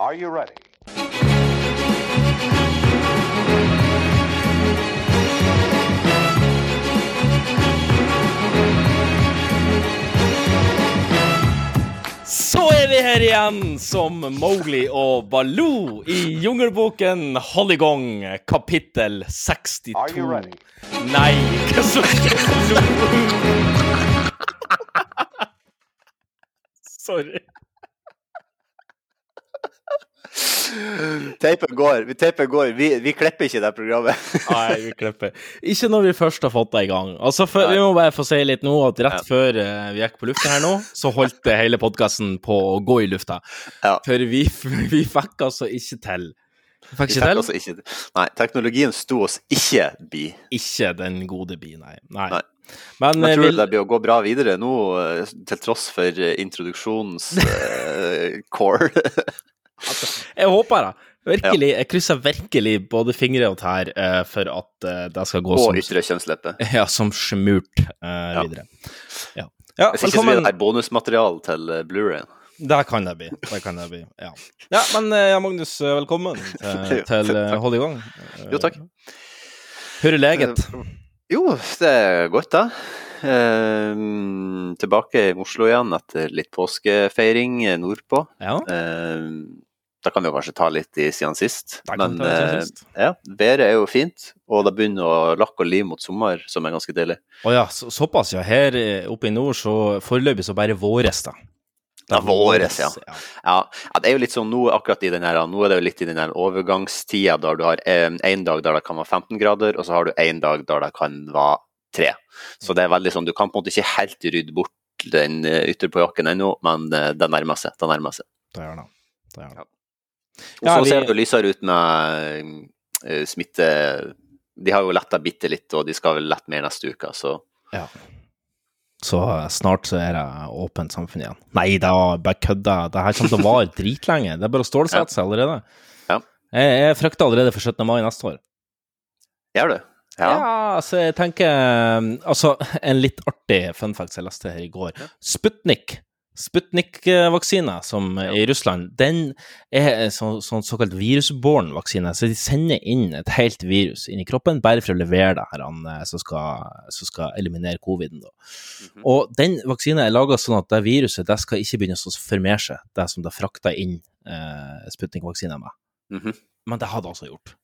Are you ready? Så er vi her igjen som Mowgli og Baloo i Jungelboken Hollygong, kapittel 62. Are you ready? Nei, hva så Sorry. Teipen går. Vi, teipen går. Vi, vi klipper ikke det programmet. Nei, vi klipper. Ikke når vi først har fått det i gang. Altså, for, Vi må bare få si litt nå at rett før eh, vi gikk på lufta her nå, så holdt hele podkasten på å gå i lufta. Ja. For vi, vi fikk altså ikke til fikk ikke til. altså ikke, nei, teknologien sto oss ikke bi. Ikke den gode bi, nei. nei. Nei. Men, Men eh, tror vil, du det blir å gå bra videre nå, eh, til tross for introduksjons eh, core? Jeg håper det. Virkelig, Jeg krysser virkelig både fingre og tær uh, for at uh, det skal gå og som, ytre kjønnsleppe. ja, som smurt uh, videre. Ja. ja, Hvis ikke så blir det her bonusmateriale til Blu-rayen. Det kan det bli. Det kan det bli, ja. ja men ja, Magnus, velkommen til, til. Hold i gang. Jo, takk. Hvor er leget? Jo, det er godt, da. Uh, tilbake i Oslo igjen etter litt påskefeiring nordpå. Ja, Eh, da kan vi jo kanskje ta litt i siden sist. Men siden eh, sist. ja, været er jo fint, og det begynner å lakke og lime mot sommer, som er ganske deilig. Å ja, så, såpass, ja. Her eh, oppe i nord så foreløpig så bare våres, da. Ja, våres, ja. ja. Ja, det er jo litt sånn nå akkurat i den her, nå er det jo litt i den her overgangstida der du har én dag der det kan være 15 grader, og så har du én dag der det kan være 3. Så det er veldig sånn, du kan på en måte ikke helt rydde bort den eh, ytterpåjakken ennå, men eh, det nærmer seg. Det nærmer seg. Det gjør det. Det gjør det. Og Ja, så vi- ser det jo lysere ut med uh, smitte De har jo letta bitte litt, og de skal vel lette mer neste uke, så Ja. Så eh, snart så er det åpent samfunn igjen. Nei, det var bare kødda. Det her kommer til å vare dritlenge. Det er bare å stålsette seg allerede. Ja. Jeg, jeg frykter allerede for 17. mai neste år. gjør du. Ja, Ja. altså jeg tenker eh, Altså, en litt artig fun fact jeg leste her i går. Sputnik. Sputnik-vaksine som er i Russland, den er en så, sånn såkalt virusbåren vaksine. Så de sender inn et helt virus inn i kroppen bare for å levere det her han, eh, som, skal, som skal eliminere coviden. Da. Mhm. Og den vaksinen er laga sånn at det viruset det skal ikke begynne å formere seg, det som det frakta inn eh, Sputnik-vaksinen med. Mhm. Men det har det altså gjort.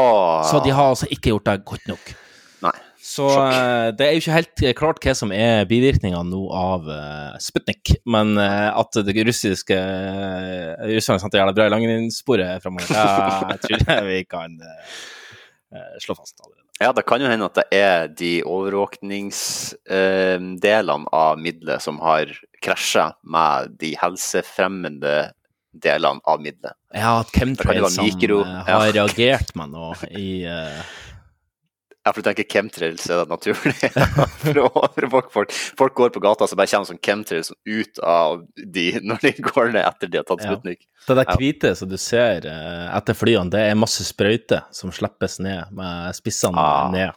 Åh, Så de har altså ikke gjort det godt nok. Så Sjokk. eh, det er jo ikke helt klart hva som er bivirkningene nå av uh, Sputnik, men uh, at det russiske uh, russerne satte jævla bra i langrennssporet framover, det tror jeg vi kan eh, slå fast allerede. Ja, det kan jo hende at det er de overvåkningsdelene av middelet som har krasja med de helsefremmende delene av middelet. Ja, at chemtrailsene eh, ja. har reagert med noe i Ja, for du tenker chemtrails er det naturlig folk. Folk går på gata, så bare kommer sånn chemtrails ut av de når de går ned etter de har tatt Ja. Det der hvite som du ser eh, etter flyene, det er masse sprøyter som slippes ned med spissene Ah. ned.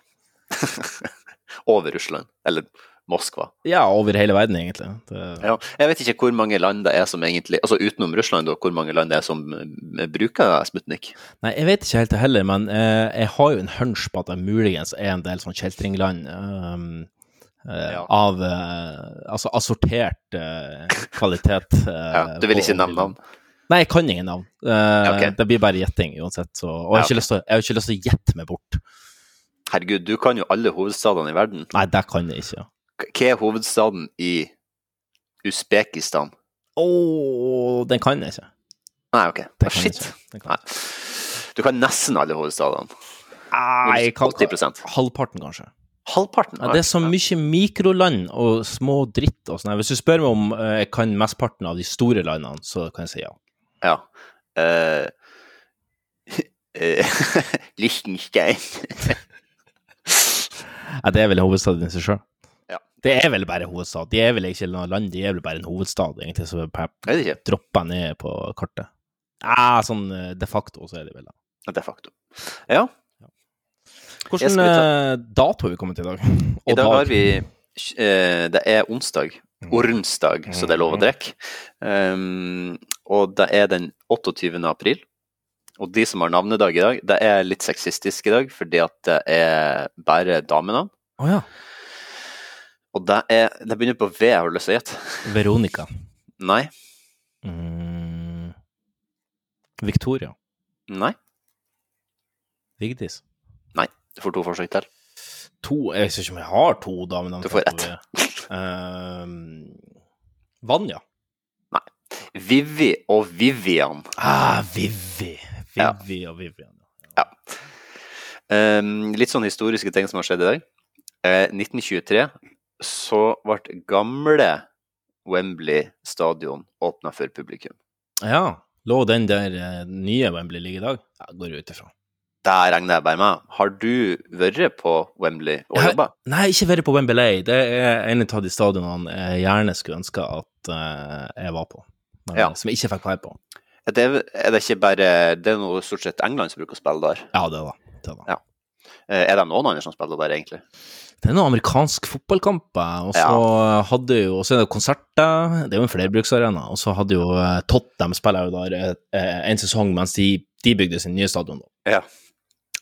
Over Russland. Eller Moskva. Ja, over hele verden, egentlig. Det, Ja. Jeg vet ikke hvor mange land det er som egentlig Altså utenom Russland, da, hvor mange land det er som eh, bruker Sputnik. Nei, jeg vet ikke helt det heller, men eh, jeg har jo en hunch på at det muligens er en del sånn kjeltringland Um, eh, Ja. av eh, altså assortert eh, kvalitet. eh, Ja, du vil ikke nevne navn? Nei, jeg kan ingen navn. Eh, Ok. Det blir bare gjetting uansett. Så, og jeg har, Ja, til, å- jeg har ikke lyst til å gjette meg bort. Herregud, du kan jo alle hovedstadene i verden. Nei, det kan jeg ikke. Hva er hovedstaden i Usbekistan? Å, den kan jeg ikke. Nei, OK. Ah, shit. Kan Nei. Du kan nesten alle hovedstadene. Nei, jeg kan, 80 halvparten, kanskje. Halvparten? Ja, det er så mye mikroland og små dritt og sånn. Hvis du spør meg om eh, jeg kan mesteparten av de store landene, så kan jeg si ja. Ja. Uh, Liechtenstein. Ja, det er vel hovedstaden i seg sjøl. Det er vel bare hovedstad. De er vel ikke noe land, de er vel bare en hovedstad, egentlig, som er droppa ned på kartet. Ja, sånn eh, de facto så er de vel det. De facto. Ja. Hvilken eh, dato har vi kommet til i dag? I dag har vi eh, Det er onsdag Ormsdag, så det er lov å drikke. Um, og det er den 28. april. Og de som har navnedag i dag, det er litt sexistisk i dag, fordi at det er bare damenavn. Å ja. Og det er Det begynner på V, har du lyst til å gjette? Veronica. Nei. Mm. Victoria. Nei. Vigdis. Nei. Du får to forsøk til. To Jeg vet ikke om jeg har to da. Men Du får ett. Uh, Vanja. Vivi og Vivian. Ah, Vivi. Ja. Vivi og Vivian. Um, litt sånn historiske ting som har skjedd i dag. Uh, 1923 så ble gamle Wembley stadion åpna for publikum. Ja. Lå den der eh, nye Wembley ligger i dag? Ja, går jeg ut ifra. Der regner jeg bare med. Har du vært på Wembley og jobba? Nei, ikke vært på Wembley. Det er en av de stadionene jeg gjerne skulle ønske at eh, jeg var på, men Ja. som jeg ikke fikk være på. Det er, er det ikke bare Det er noe stort sett England som bruker å spille der. Ja, det var det. Var. Ja. Eh, Er det noen andre som spiller der, egentlig? Det er noen amerikansk fotballkamper, og så hadde jo, og så er det konserter, det er jo en flerbruksarena, og så hadde jo eh, Tottenham spiller jo der eh, en sesong mens de, de bygde sin nye stadion. Ja.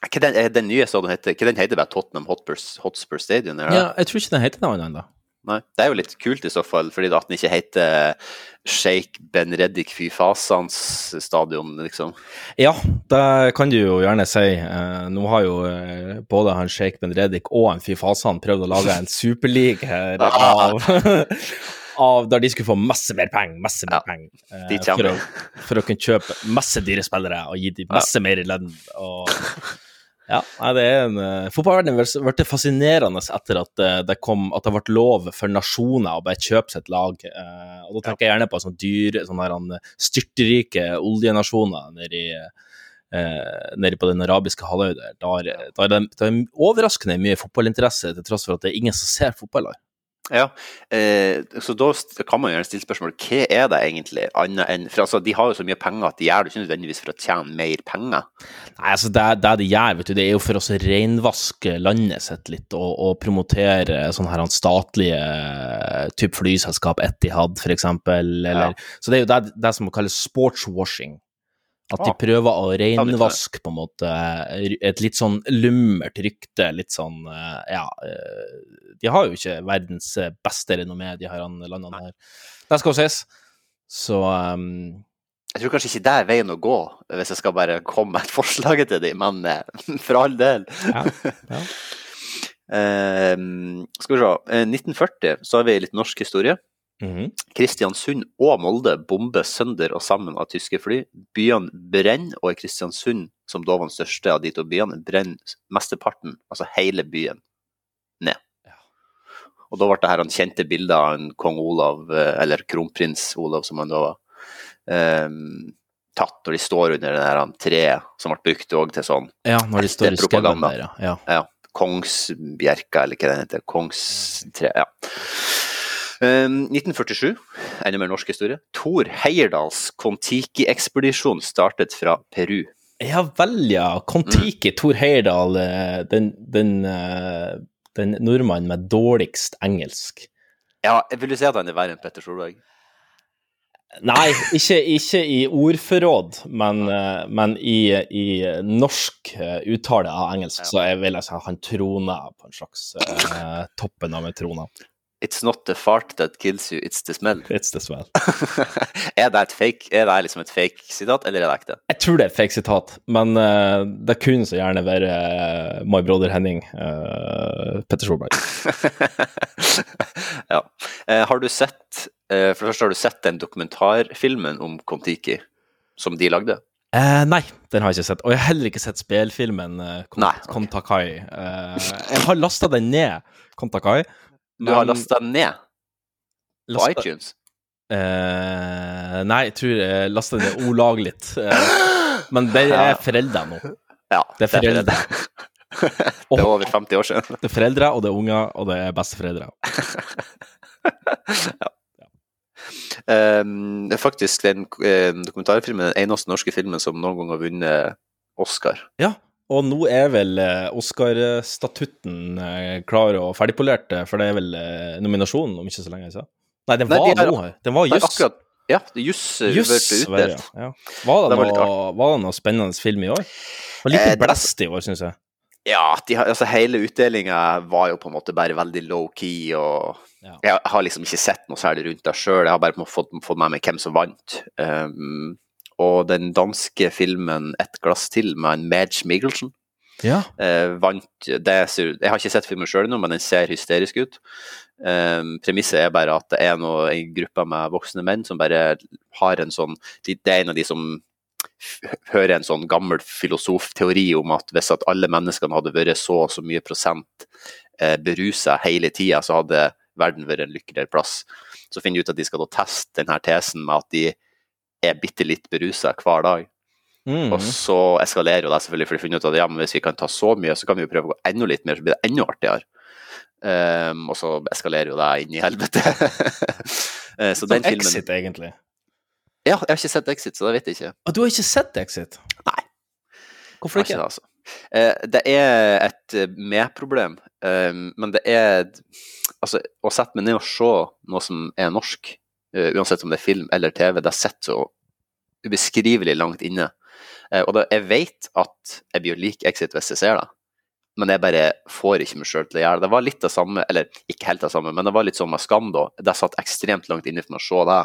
Hva den, den nye stadion heter? Hva den heter bare Tottenham Hotspur, Hotspur Stadion? Eller? Ja, jeg tror ikke den heter noe annet ennå. Nei. Det er jo litt kult i så fall, fordi at den ikke heter Sheikh Ben Reddik Fyfasans stadion, liksom. Ja, det kan du jo gjerne si. Eh, nå har jo eh, både han Sheikh Ben Reddik og han Fyfasan prøvd å lage en superleague her av, av der de skulle få masse mer penger, masse mer Ja, penger. eh, for, å, for å kunne kjøpe masse dyre spillere og gi dem masse mer i lønn. Og, ja, det er en uh, Fotballverdenen har det fascinerende etter at uh, det kom At det ble lov for nasjoner å bare kjøpe sitt lag. Uh, og da tenker jeg gjerne på sånne dyre, sånne her, han, styrterike oljenasjoner nedi, i nede på den arabiske halvøya. Da er, det, er overraskende mye fotballinteresse, til tross for at det er ingen som ser fotball der. Ja, eh, så da kan man gjerne stille spørsmål hva er det egentlig, annet enn For altså, de har jo så mye penger at de gjør det ikke nødvendigvis for å tjene mer penger. Nei, altså det, det de gjør, vet du, det er jo for å renvaske landet sitt litt, og, og promotere sånne her statlige type flyselskap, Etihad for eksempel, Så det er jo det, det som kalles sportswashing. At de prøver å renvaske på en måte et litt sånn lummert rykte, litt sånn eh, Ja, eh, de har jo ikke verdens eh, beste renommé, de her landene her. Det skal jo sies. Så um, Jeg tror kanskje ikke det er veien å gå, hvis jeg skal bare komme med et forslag til dem, men for all del. ja, ja. Eh, skal vi se. Eh, 1940 så har vi litt norsk historie. Mhm. Kristiansund og Molde bombes sønder og sammen av tyske fly. Byene brenner, og i Kristiansund, som da var den største av de to byene, brenner mesteparten, altså hele byen, ned. Ja. Og da ble det her han kjente bildet av en kong Olav, eh, eller kronprins Olav, som han da var, um, tatt når de står under det her treet, som ble brukt òg til sånn ja, når de står i skauen der, ja. ja. Kongsbjerka, eller hva det heter. Kongstre, ja. Um, 1947, enda mer norsk historie. Thor Heierdals Kon-Tiki-ekspedisjon startet fra Peru. Ja vel, ja. Kon-Tiki, Thor Heyerdahl, eh, den, den, eh, den nordmannen med dårligst engelsk. Ja, vil du si at han er verre enn Petter Solberg. Nei, ikke, ikke i ordforråd, men, eh, men i, i norsk uttale av engelsk, så jeg vil jeg si han troner på en slags uh, toppen av en trona. It's not the fart that kills you, it's the smell. It's the smell. er det et fake, er det liksom et fake sitat, eller er det ekte? Jeg tror det er et fake sitat, men uh, det kunne så gjerne være uh, My Brother Henning, uh, Petter Solberg. ja. Har du sett For det første, har du sett den dokumentarfilmen om Kon-Tiki som de lagde? Eh, nei, den har jeg ikke sett. Og jeg har heller ikke sett spillfilmen uh. Kontakai. Eh, jeg har lasta den ned, Kontakai. Du har lasta den ned på lasta... iTunes? Eh, nei, jeg tror jeg lasta den ned olaglig. Eh, men den er forelda nå. Ja, Det er foreldre. Det er over 50 år siden. Det er foreldre, og det er unger, og det er besteforeldre. Um, det er faktisk den eh, dokumentarfilmen den eneste norske filmen som noen gang har vunnet Oscar. Ja, og nå er vel eh, Oscar-statutten eh, klar og ferdigpolert, eh, for det er vel nominasjonen om ikke så lenge siden. Nei, den Nei, var de er- her. Den var akkurat Ja, juss ble utdelt. ja. Var det, Det var noe, var det noe spennende film i år? Det var litt Eh, blest i år, syns jeg. Ja, de altså hele utdelinga var jo på en måte bare veldig low-key, og Ja. jeg har liksom ikke sett noe særlig rundt det sjøl. Jeg har bare fått, fått med meg hvem som vant. Um, og den danske filmen 'Et glass til' med en Madge Mikkelsen Ja. eh, vant det Jeg har ikke sett filmen sjøl ennå, men den ser hysterisk ut. Um, premisset er bare at det er noe, en gruppe med voksne menn som bare har en sånn Det er en av de som hører en sånn gammel filosofteori om at hvis at alle menneskene hadde vært så og så mye prosent eh, berusa hele tida, så hadde verden vært en lykkeligere plass. Så finner de ut at de skal teste denne tesen med at de er bitte litt berusa hver dag. Mm. Og så eskalerer jo det selvfølgelig, for de finner ut at ja, men hvis vi kan ta så mye, så kan vi jo prøve å gå enda litt mer, så blir det enda artigere. Um, og så eskalerer jo det inn i helvete. Eh, så den filmen Exit, egentlig. Ja, jeg har ikke sett Exit, så det vet jeg ikke. Og du har ikke sett Exit? Nei. Hvorfor ikke? det, altså. Eh, det er et eh, med-problem, eh, men det er Altså, å sette meg ned og se noe som er norsk, uansett om det er film eller TV, det sitter så ubeskrivelig langt inne. Eh, og da, jeg vet at jeg blir lik Exit hvis jeg ser det, men jeg bare får ikke meg sjøl til å gjøre det. Det var litt det samme, eller ikke helt det samme, men det var litt sånn med Skam, da. Det satt ekstremt langt inne for meg å se det.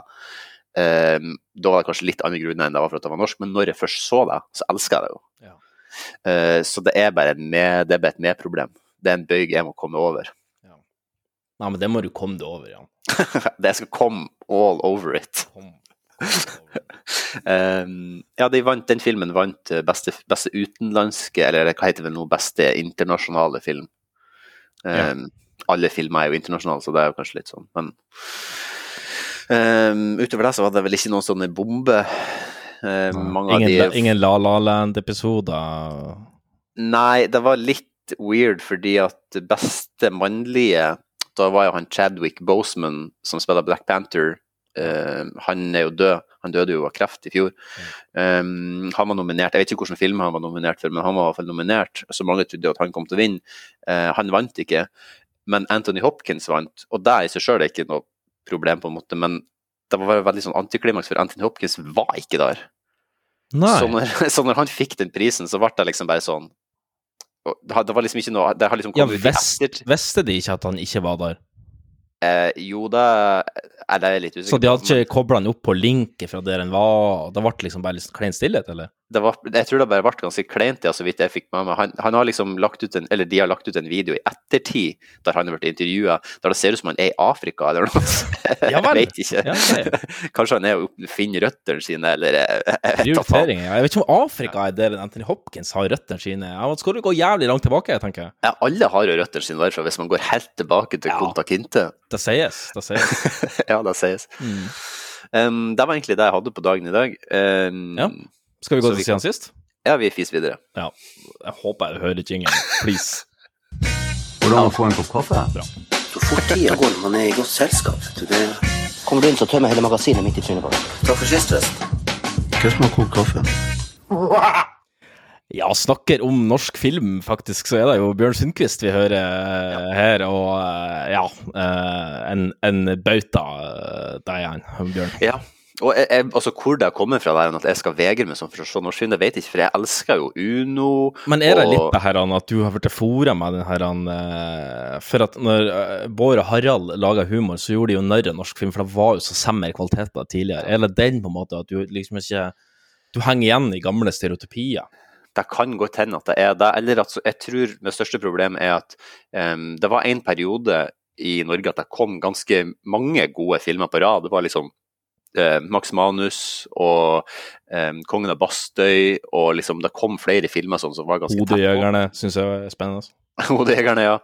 Um, da var det kanskje litt andre grunner enn det var for at det var norsk, men når jeg først så det, så elska jeg det jo. Ja. Uh, så det er bare, med, det er bare et medproblem. Det er en bøyg jeg må komme over. Nei, men det må du komme deg over, Jan. det skal komme all over it. Kom. Um, ja, de vant, den filmen vant eh, beste, beste utenlandske, eller hva heter det nå, beste internasjonale film. Ja. Um, Alle filmer er jo internasjonale, så det er jo kanskje litt sånn, men um, utover det så var det vel ikke noen sånne bombe. Uh, Ingen, de ingen La La Land-episoder? Nei, det var litt weird fordi at beste mannlige Da var jo han Chadwick Boseman som spiller Black Panther. Eh, han er jo død. Han døde jo av kreft i fjor. Um, han var nominert, Jeg vet ikke hvilken film han var nominert for, men han var i hvert fall nominert. Så mange trodde at han kom til å vinne. Uh, han vant ikke, men Anthony Hopkins vant. Og det i seg sjøl er ikke noe problem, på en måte, men det var veldig sånn antiklimaks, for Anthony Hopkins var ikke der. Så når, så når han fikk den prisen, så ble det liksom bare sånn Det var liksom ikke noe Det har liksom Ja, kommet visste de ikke at han ikke var der? Eh, jo, det er det jeg litt usikker Så de hadde ikke kobla den opp på linket fra der den var, og det ble liksom bare litt klein stillhet, eller? Det var, Jeg tror det bare ble ganske kleint, ja, så vidt jeg fikk med meg. Han, han har liksom lagt ut en Eller de har lagt ut en video i ettertid der han har blitt intervjua, der det ser ut som han er i Afrika eller noe. Jeg vet ikke. Ja. Kanskje han er og finner røttene sine, eller jeg- jeg vet. Prioritering. ja. Jeg vet ikke om Afrika er der Anthony Hopkins har røttene sine. Ja, skal du gå jævlig langt tilbake, tenker jeg. Ja, alle har jo røttene sine derfra, hvis man går helt tilbake til Ja. Konta Kinte. Det sies. Det sies. ja, det sies. Mm. Um, det var egentlig det jeg hadde på dagen i dag. Um, Ja. Skal vi gå til siden sist? ja, vi fiser videre. Ja. Jeg håper jeg hører jingen. Please. Hvordan å få en kopp kaffe? Bra. Så fort tida går når man er i godt selskap. Det... Kommer du inn, så tømmer jeg hele magasinet midt i trynet på deg. Takk for sist, forresten. Hva som har kokt kaffe? Ja, snakker om norsk film, faktisk, så er det jo Bjørn Sundquist vi hører ja. her, og eh, ja eh, En, en bauta, deg, det er han, Bjørn. Ja. Og jeg, jeg, altså Hvor det kommer fra, der, at jeg skal vegre meg sånn for å se norsk film, det vet jeg ikke, for jeg elsker jo Uno. Men er det og- litt det her at du har blitt fora med den her For at når eh, Bård og Harald laga humor, så gjorde de jo narr av norsk film, for det var jo så semmer kvalitet da tidligere. Er det den, på en måte, at du liksom ikke Du henger igjen i gamle stereotypier? Det kan godt hende at det er det. Eller at jeg tror det største problemet er at um, det var en periode i Norge at det kom ganske mange gode filmer på rad. Det var liksom eh, Max Manus og eh, Kongen av Bastøy, og liksom det kom flere filmer sånn som var ganske tett på. Hodejegerne syns jeg er spennende. Hodejegerne, ja.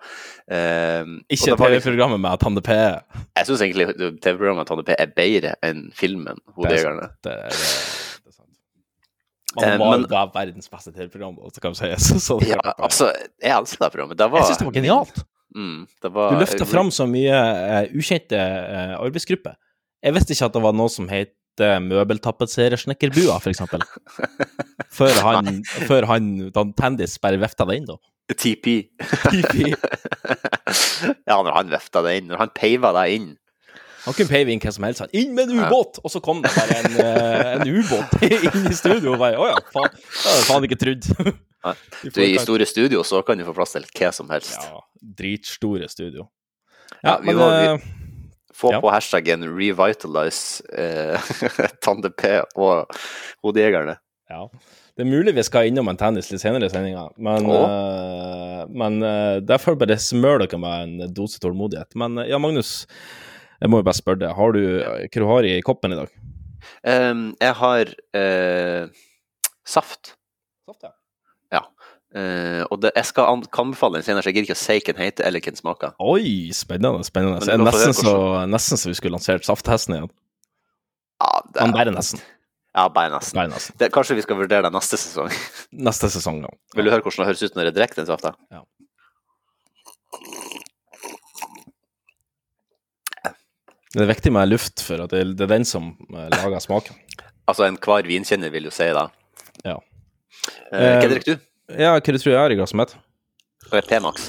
Eh, Ikke var TV-programmet med Tande P. Jeg syns egentlig TV-programmet Tande P er bedre enn filmen Hodejegerne. Det er, det er. Man Eh, var men- verdens beste TV-program, så kan vi si. Så, så Ja, var- altså, jeg elsker det programmet. Det var, jeg syns det var genialt. Mm, det var, Du løfta fram så mye uh, ukjente uh, arbeidsgrupper. Jeg visste ikke at det var noe som het uh, møbeltapetserersnekkerbua, for eksempel. Før han, før han da Tandis bare vifta det inn, da. TP. TP. ja, når han vefta det inn, når han peiva det inn. Han kunne peive inn hvem som helst. Han, 'Inn med en ubåt!' Og så kom det bare en, eh, en ubåt inn i studio. Og bare, 'Å ja, faen. Det hadde faen ikke trodd'. Du, I store studio så kan du få plass til hva som helst. Ja, dritstore studio. Ja, Ja, vi men var, vi- eh, Få Ja. på hashtaggen 'revitalize eh, Tande P og Hodejegerne'. Ja. Det er mulig vi skal innom en tennis litt senere i sendinga, men, uh, men uh, derfor bare smør dere med en dose tålmodighet. Men eh, ja, Magnus, jeg må jo bare spørre deg, har du, hva du har i koppen i dag? Um, jeg har uh, saft. Saft, ja. Eh, og det, jeg skal anbefale den senere, så jeg gidder ikke å si hva den heter eller hva den smaker. Oi, spennende. spennende. Det er nesten så, nesten så vi skulle lansert Safthesten igjen. Ja, det, Men bare nesten. Ja, bare nesten. Bare nesten. Det, kanskje vi skal vurdere det neste sesong. Neste sesong, ja. Vil du høre hvordan det høres ut når jeg drikker den safta? Det er viktig med luft, for at det er, det er den som eh, lager smaken. Altså, enhver vinkjenner vil jo si det. Ja. Uh, hva drikker du? Ja, hva du tror jeg har i glasset mitt? P-Max.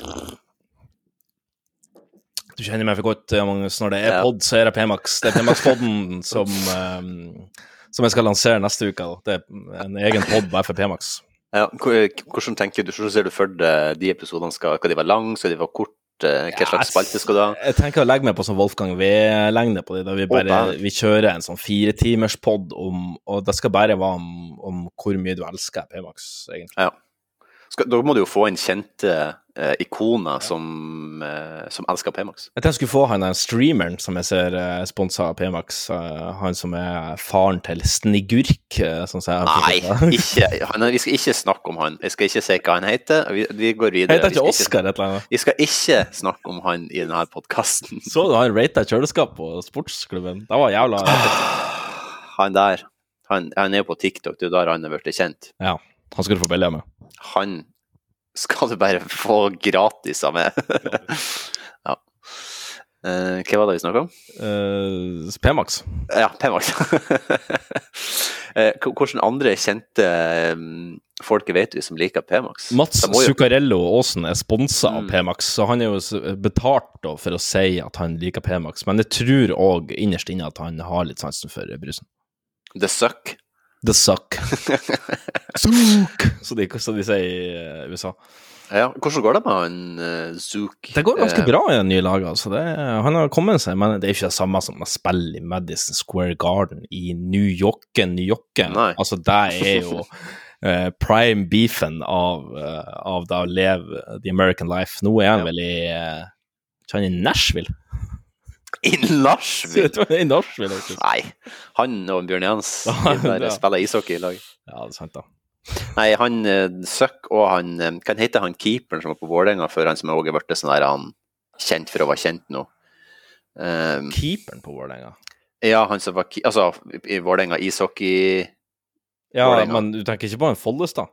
Du kjenner meg for godt, ja, Magnus. Når det er Ja. pod, så er det P-Max. Det er P-Max-poden som, um, som jeg skal lansere neste uke. Da. Det er en egen pod bare for P-Max. Ja, hvordan tenker du, hvordan ser du for deg de episodene? Skal, skal de være lange, skal de være korte? Hva Ja, slags spalte skal du ha? Jeg tenker å legge meg på sånn Wolfgang V-lengde på det, da vi bare vi kjører en sånn firetimerspod om Og det skal bare være om, om hvor mye du elsker P-Max, egentlig. Ja. Skal, da må du jo få inn kjente eh, ikoner som, eh, som elsker P-Max. Jeg tenkte jeg skulle få han der streameren som jeg ser uh, sponsa av P-Max, eh, han som er faren til Snigurk, uh, sånn Nei, ikke, han, vi skal ikke snakke om han. Jeg skal ikke si hva han heter. Vi, vi går videre. Heter ikke Oscar et eller annet? Vi skal ikke snakke om han i denne podkasten. Så du han rata kjøleskap på sportsklubben? Det var jævla. Han der, han, han er jo på TikTok, det er jo der han er blitt kjent. Ja, han skulle du få bilder med. Han skal du bare få gratis av meg. ja. Uh, hva var det vi snakka om? Uh, P-Max. Ja, P-Max. uh, hvordan andre kjente um, folk vet du som liker P-Max? Mats jo- Zuccarello Aasen er sponsa av Mm. P-Max, så han er jo betalt da, for å si at han liker P-Max. Men jeg tror òg innerst inne at han har litt sansen for brusen. The Suck. The suck. Zook! som de, så de sier i eh, USA. Ja, hvordan går det med han uh, Zook? Det går ganske Eh, bra i det nye laget. Altså. Det, han har kommet seg, men det er ikke det samme som å spille i Madison Square Garden i New York. New York. Altså, det er jo eh, prime beefen av, eh, av det å leve the American life. Nå er han Ja. vel i i Nashville? Faktisk. Nei, han og Bjørn Jans de spiller ishockey i lag. Ja, det er sant, da. Nei, han Søkk og han uh, Hva heter han keeperen som var på Vålerenga før, han som òg er blitt sånn der han kjent for å være kjent nå? Um, Keeperen på Vålerenga. ja, han som var Altså, i Vålerenga ishockey Ja, men du tenker ikke på en Follestad?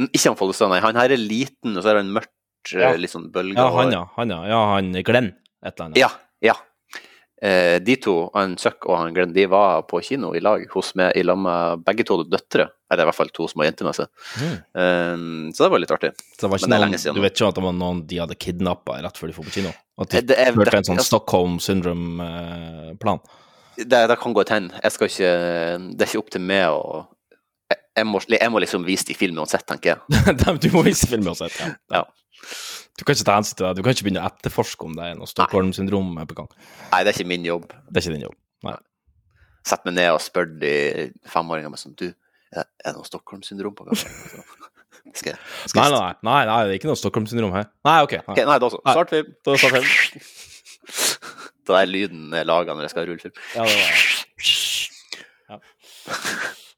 Mm, Ikke han Follestad, nei. Han her er liten, og så er han mørkt, uh, Ja. litt sånn bølger. Ja, han, ja. Han, ja. ja han Glenn, et eller annet. Ja, ja. Eh, de to, han søk og han Glenn, de var på kino i lag hos meg i lag med begge to døtre. Eller i hvert fall to små jenter med seg. Mm. Eh, så det var litt artig. Så det var ikke Men det er lenge siden du vet ikke at det var noen de hadde kidnappa rett før de dro på kino? At de det, det er- førte en sånn altså- Stockholm syndrome-plan? Det, det kan gå til hende. Jeg skal ikke Det er ikke opp til meg å jeg, jeg, må, jeg må liksom vise det i film uansett, tenker jeg. du må vise filmen uansett. Ja. Ja. Du kan ikke ta hensyn til det. Du kan ikke begynne å etterforske om det er noe Stockholm-syndrom på gang. Nei, det er ikke min jobb. Det er ikke din jobb. Nei. Sett meg ned og spør de femåringene med sånn Du, er det, noe Stockholm-syndrom på gang? Skal jeg, skal Nei, jeg nei, nei, nei, det er ikke noe Stockholm-syndrom her. Nei, OK. Nei. okay, nei, da så. Start film. Da start film. Da er lyden laga når jeg skal rulle film. Ja, det var ja.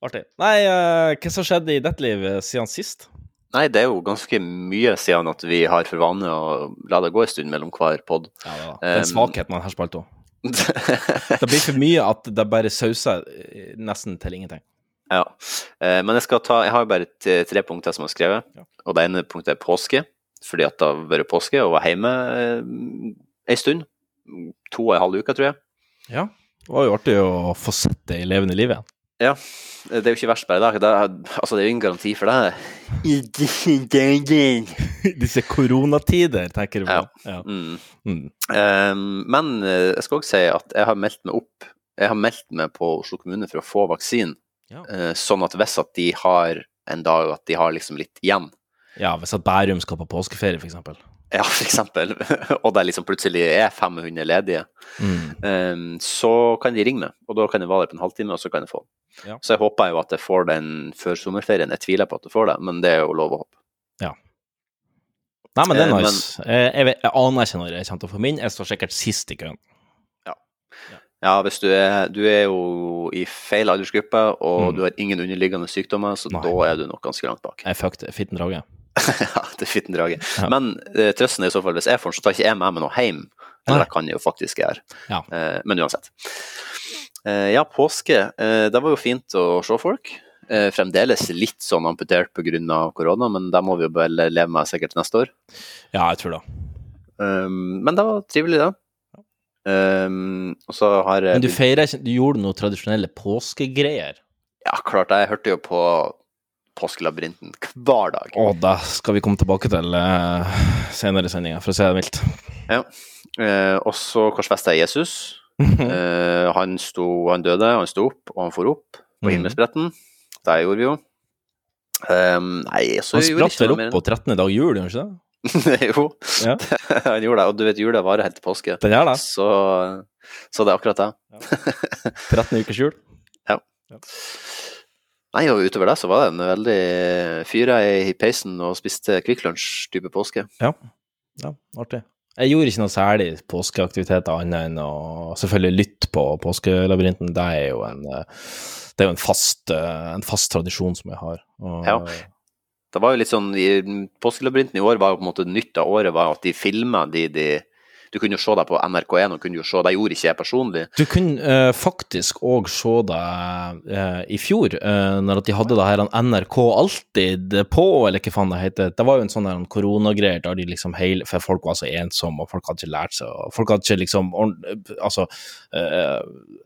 Artig. Nei, uh, hva som skjedde i ditt liv eh, siden sist? Nei, det er jo ganske mye siden at vi har for vane å la det gå en stund mellom hver pod. Ja, det, er en Um, svakhet med denne spalta. Det blir for mye at det bare sauser eh, nesten til ingenting. ja. Eh, Men jeg skal ta Jeg har bare tre punkter som jeg har skrevet. Ja. Og det ene punktet er påske, fordi at det har vært påske og var hjemme eh, ei stund. To og en halv uke, tror jeg. Ja. Det var jo artig å få sett det i levende liv igjen. Ja, det er jo ikke verst bare i dag. Det er, altså, det er jo ingen garanti for det. Disse koronatider, tenker du på. Ja. Ja. Mm. Mm. Um, men eh, jeg skal også si at jeg har meldt meg opp. Jeg har meldt meg på Oslo kommune for å få vaksinen, Ja. Uh, sånn at hvis at de har en dag at de har liksom litt igjen, ja, hvis at Bærum skal på påskeferie, eksempel. Ja, for eksempel, og det liksom plutselig er 500 ledige, Mm. um, så kan de ringe meg, og da kan jeg være der på en halvtime, og så kan jeg få den. Ja. Så jeg håper jo at jeg får den før sommerferien. Jeg tviler på at jeg får det, men det er jo lov å håpe. Nei, men det er nice. men- nice. Jeg, vet- jeg aner ikke når jeg kommer til å få min. Jeg står sikkert sist i køen. Ja, hvis du er, du er jo i feil aldersgruppe, og Mm. du har ingen underliggende sykdommer, så Nei. da er du nok ganske langt bak. Jeg fucked. Fitten drage. ja, det er fitten drage. Ja. Men uh, trøsten er i så fall, hvis jeg får den, så tar ikke jeg med meg noe hjem. Eller det kan jeg jo faktisk gjøre. Ja. Uh, men uansett. Uh, ja, påske. Det var jo fint å se folk. Fremdeles litt sånn amputert pga. korona, men det må vi jo bare leve med sikkert neste år. Ja, jeg tror det. Um, men det var trivelig, det. Um, og så har Men du feira ikke Du gjorde noe tradisjonelle påskegreier? Ja, klart. Jeg hørte jo på Påskelabyrinten hver dag. Å, det skal vi komme tilbake til uh, senere i sendinga, for å si det mildt. Eh, og så korsfesta Jesus. Uh, han, sto, han døde, han sto opp, og han for opp på Mhm. himmelsbretten. Det gjorde vi jo. Um, nei, så Han gjorde spratt vel opp på 13. dag jul, gjør han ikke det? jo, Ja. han gjorde det. Og du vet, jula varer helt til påske. Den gjør det. Så, så det er akkurat det. 13 ukers jul. Nei, og utover det så var det en veldig Fyra i peisen og spiste Kvikk Lunsj-type påske. Ja, ja, artig. Jeg gjorde ikke noe særlig påskeaktiviteter annet enn å selvfølgelig lytte på Påskelabyrinten. Det er jo en, det er jo en, fast, en fast tradisjon som jeg har. Og, Ja. Det var jo litt sånn, Påskelabyrinten i år var jo på en måte nytt av året var at de filma de, de Du kunne jo se det på NRK1, og kunne jo se, det gjorde ikke jeg personlig. Du kunne uh, faktisk òg se det uh, i fjor, uh, når de hadde det her NRK Alltid på, eller hva faen det heter. Det var jo en sånn koronagreier der de liksom hele For folk var så ensomme, og folk hadde ikke lært seg og Folk hadde ikke liksom Altså uh,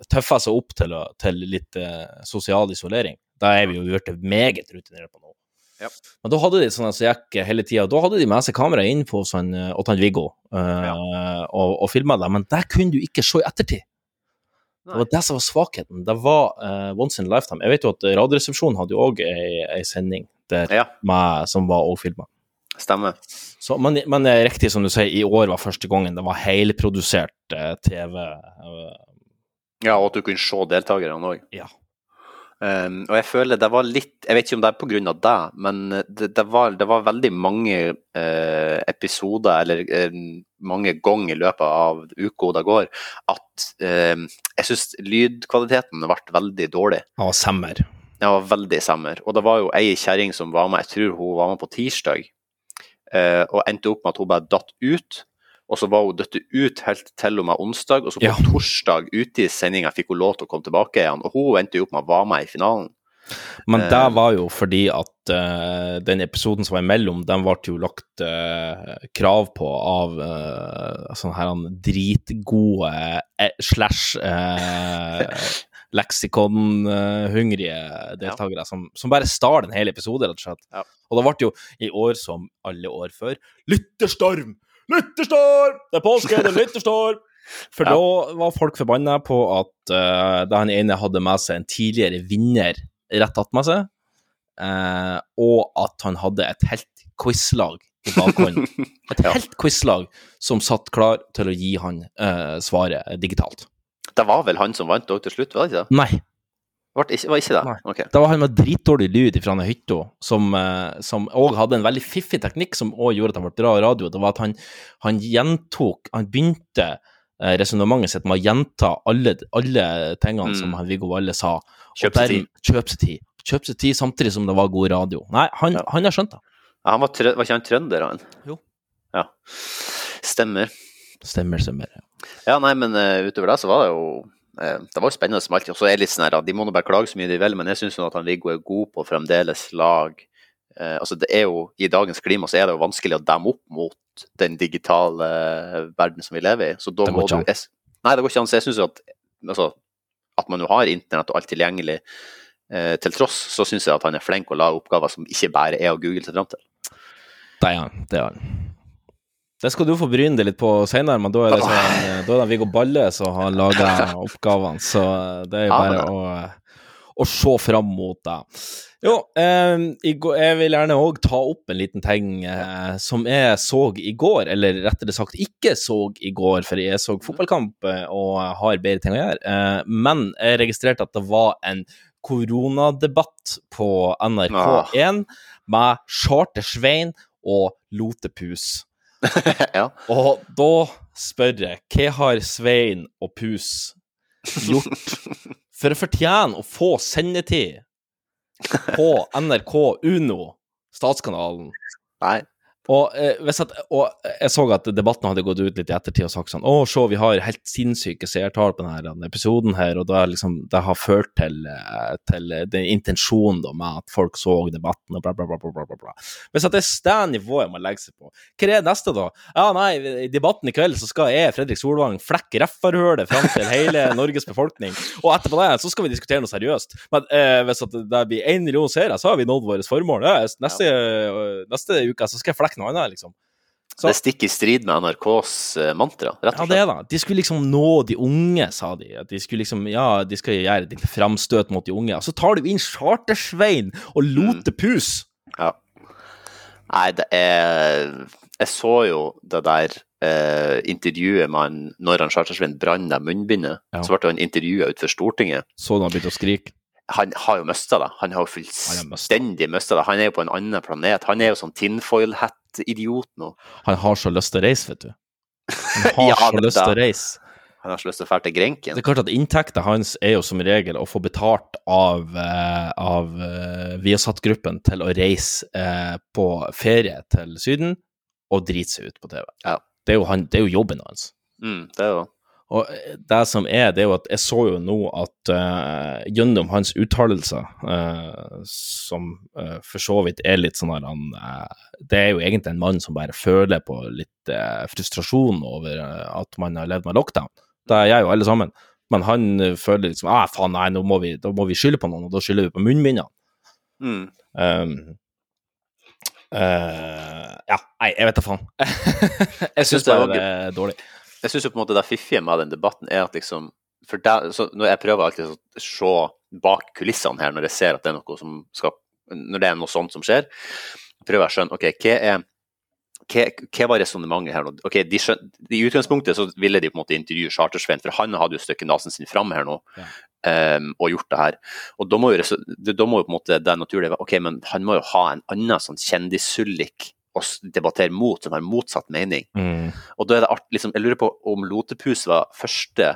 tøffa seg opp til, til litt sosial isolering. Da er vi jo blitt meget rutinert på nå. Ja. Men da hadde de sånn som gikk hele tida. Da hadde de med seg kamera inn på sånn, Otan Viggo Viggo ja. og, og filma det, men det kunne du ikke se i ettertid. Det var det som var svakheten. Det var uh, once in a lifetime. Jeg vet jo at Radioresepsjonen hadde jo òg ei, ei sending der Ja, med, som var òg filma. stemmer. Så, men, men riktig som du sier, i år var første gangen det var helprodusert uh, TV. Uh, Ja, og at du kunne se deltakerne òg. ja. Um, og jeg føler det var litt Jeg vet ikke om det er pga. deg, men det, det, var, det var veldig mange uh, episoder, eller uh, mange ganger i løpet av uka det går, at uh, jeg syns lydkvaliteten ble veldig dårlig. Var semmer. Ja, veldig semmer. Og det var jo ei kjerring som var med, jeg tror hun var med på tirsdag, eh, og endte opp med at hun bare datt ut. Og så var hun dødt ut helt til og med onsdag, og så på Ja. torsdag ute i sendinga fikk hun lov til å komme tilbake igjen. Og hun endte jo opp med å være med i finalen. Men det Eh. var jo fordi at uh, den episoden som var imellom, den ble jo lagt uh, krav på av uh, sånne her dritgode slash leksikonhungrige deltakere som, som bare stal en hel episode, rett og slett. Ja. Og det ble jo i år som alle år før lytterstorm! Lytterstorm! Det er påske, det er lytterstorm! For Ja. da var folk forbanna på at uh, da han ene hadde med seg en tidligere vinner rett attmed seg, uh, og at han hadde et helt quizlag i bakhånd. Et Ja. helt quizlag som satt klar til å gi han uh, svaret digitalt. Det var vel han som vant òg til slutt, var det ikke det? Nei, Var ikke, var ikke det? Nei. Ok. det var han med dritdårlig lyd fra hytta, som eh, òg hadde en veldig fiffig teknikk som òg gjorde at han ble bra radio. Det var at han, han gjentok Han begynte eh, resonnementet sitt med å gjenta alle, alle tingene Mm. som han Viggo Valle sa. Kjøp seg tid. Kjøp seg tid. Kjøp seg tid samtidig som det var god radio. Nei, han, Ja. han har skjønt det. Ja, han var, trø var ikke han trønder, han? Jo. Ja. Stemmer. Stemmer, stemmer. Ja, nei, men uh, utover det så var det jo eh, Det var jo spennende som alltid. Og så er det litt sånn her, de må nå bare klage så mye de vil, men jeg syns Viggo er god på fremdeles lag. Eh, altså det er jo, I dagens klima så er det jo vanskelig å demme opp mot den digitale eh, verden som vi lever i. Så da Det må går du ikke jeg, Nei, det går ikke an. Så jeg syns at altså, at man jo har internett og alt tilgjengelig, eh, til tross, så syns jeg at han er flink å lage oppgaver som ikke bare er å google seg fram til. Det er han. Det er han. Det skal du få bryne deg litt på senere, men da er det, sånn, eh, da er det Viggo Balle som har laga oppgavene, så det er jo bare å, å se fram mot det. Jo, eh, jeg vil gjerne òg ta opp en liten ting eh, som jeg så i går, eller rettere sagt ikke så i går, for jeg så fotballkamp eh, og har bedre ting å gjøre. Eh, men jeg registrerte at det var en koronadebatt på NRK1 med Charter-Svein og Lotepus. ja. Og da spør jeg, hva har Svein og Pus gjort for å fortjene å få sendetid på NRK Uno, statskanalen? Nei. Og, eh, at, og jeg så at debatten hadde gått ut litt i ettertid og sagt sånn Å, se, vi har helt sinnssyke seertall på denne episoden her, og det, er liksom, det har ført til, eh, til den intensjonen da, med at folk så debatten og bla, bla, bla. bla, bla, bla. Hvis at det er det nivået man legger seg på, hva er neste da? Ja, nei, i debatten i kveld så skal jeg, Fredrik Solvang, flekke reffarhølet fram til hele Norges befolkning, og etterpå det så skal vi diskutere noe seriøst. Men eh, hvis at det blir én million seere, så har vi nådd vårt formål. Ja, neste, øh, neste uke så skal jeg flekke noe annet, liksom. Så- Det stikker i strid med NRKs eh, mantra, rett Ja, det slett. er det. De skulle liksom nå de unge, sa de. At de skulle liksom, ja, de skal gjøre et lite framstøt mot de unge. Og så tar du inn Chartersvein og Lotepus! Ja. Nei, det er Jeg så jo det der eh, intervjuet med han når han Chartersvein brant det munnbindet. Ja. Så ble han intervjua utenfor Stortinget. Så du han begynte å skrike. Han har jo mista det. Han har jo fullstendig mista det. Han er jo på en annen planet. Han er jo sånn tinfoil hat-idiot nå. Han har så lyst til å reise, vet du. Han har Ja, så lyst til å reise. Han har så lyst til å dra til Grenken. Det er klart at Inntekten hans er jo som regel å få betalt av, eh, av eh, Viasat-gruppen til å reise eh, på ferie til Syden og drite seg ut på TV. Ja. Det, er han, det er jo jobben hans. Mm, det er jo Og det som er, det er jo at jeg så jo nå at uh, gjennom hans uttalelser, uh, som uh, for så vidt er litt sånn at han eh, Det er jo egentlig en mann som bare føler på litt eh, frustrasjon over eh, at man har levd med lockdown. Det gjør jo alle sammen. Men han eh, føler liksom ah, faen, nei, nå må vi, da må vi skylde på noen, og da skylder vi på munnbindene. mm. Um, eh, ja, nei, jeg vet da faen. jeg syns det er dårlig. Jeg syns jo på en måte det fiffige med den debatten er at liksom for der, så Når jeg prøver alltid å se bak kulissene her, når jeg ser at det er noe som skal Når det er noe sånt som skjer, prøver jeg å skjønne OK, hva er hva, hva var resonnementet her nå? Ok, de skjøn, I utgangspunktet så ville de på en måte intervjue Chartersveien, for han hadde jo stykket nesen sin fram her nå Ja. um, og gjort det her. Og da må jo, da må jo på en måte det naturlige være OK, men han må jo ha en annen sånn kjendissullik å debattere mot, som har motsatt mening. Mm. Og da er det art, liksom, Jeg lurer på om Lotepus var første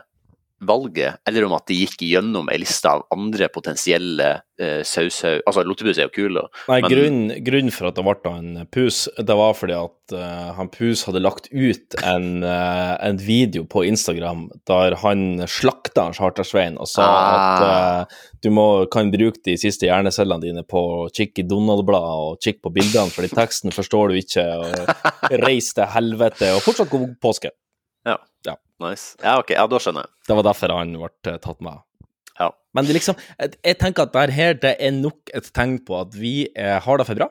valget, eller om at de gikk gjennom ei liste av andre potensielle eh, saushaug... Altså, Lotepus er jo kul, da. Nei, Men- grunnen grunn for at det ble en pus, det var fordi at uh, han Pus hadde lagt ut en, uh, en video på Instagram der han slakta Chartersveien og sa Ah. at uh, du må, kan bruke de siste hjernecellene dine på å kikke i Donald-bladet og kikke på bildene, fordi teksten forstår du ikke, og reis til helvete, og fortsatt god påske. Nice. Ja, ok, ja, da skjønner jeg. Det var derfor han ble eh, tatt med. Ja. Men det liksom, jeg, tenker at det her det er nok et tegn på at vi eh, har det for bra.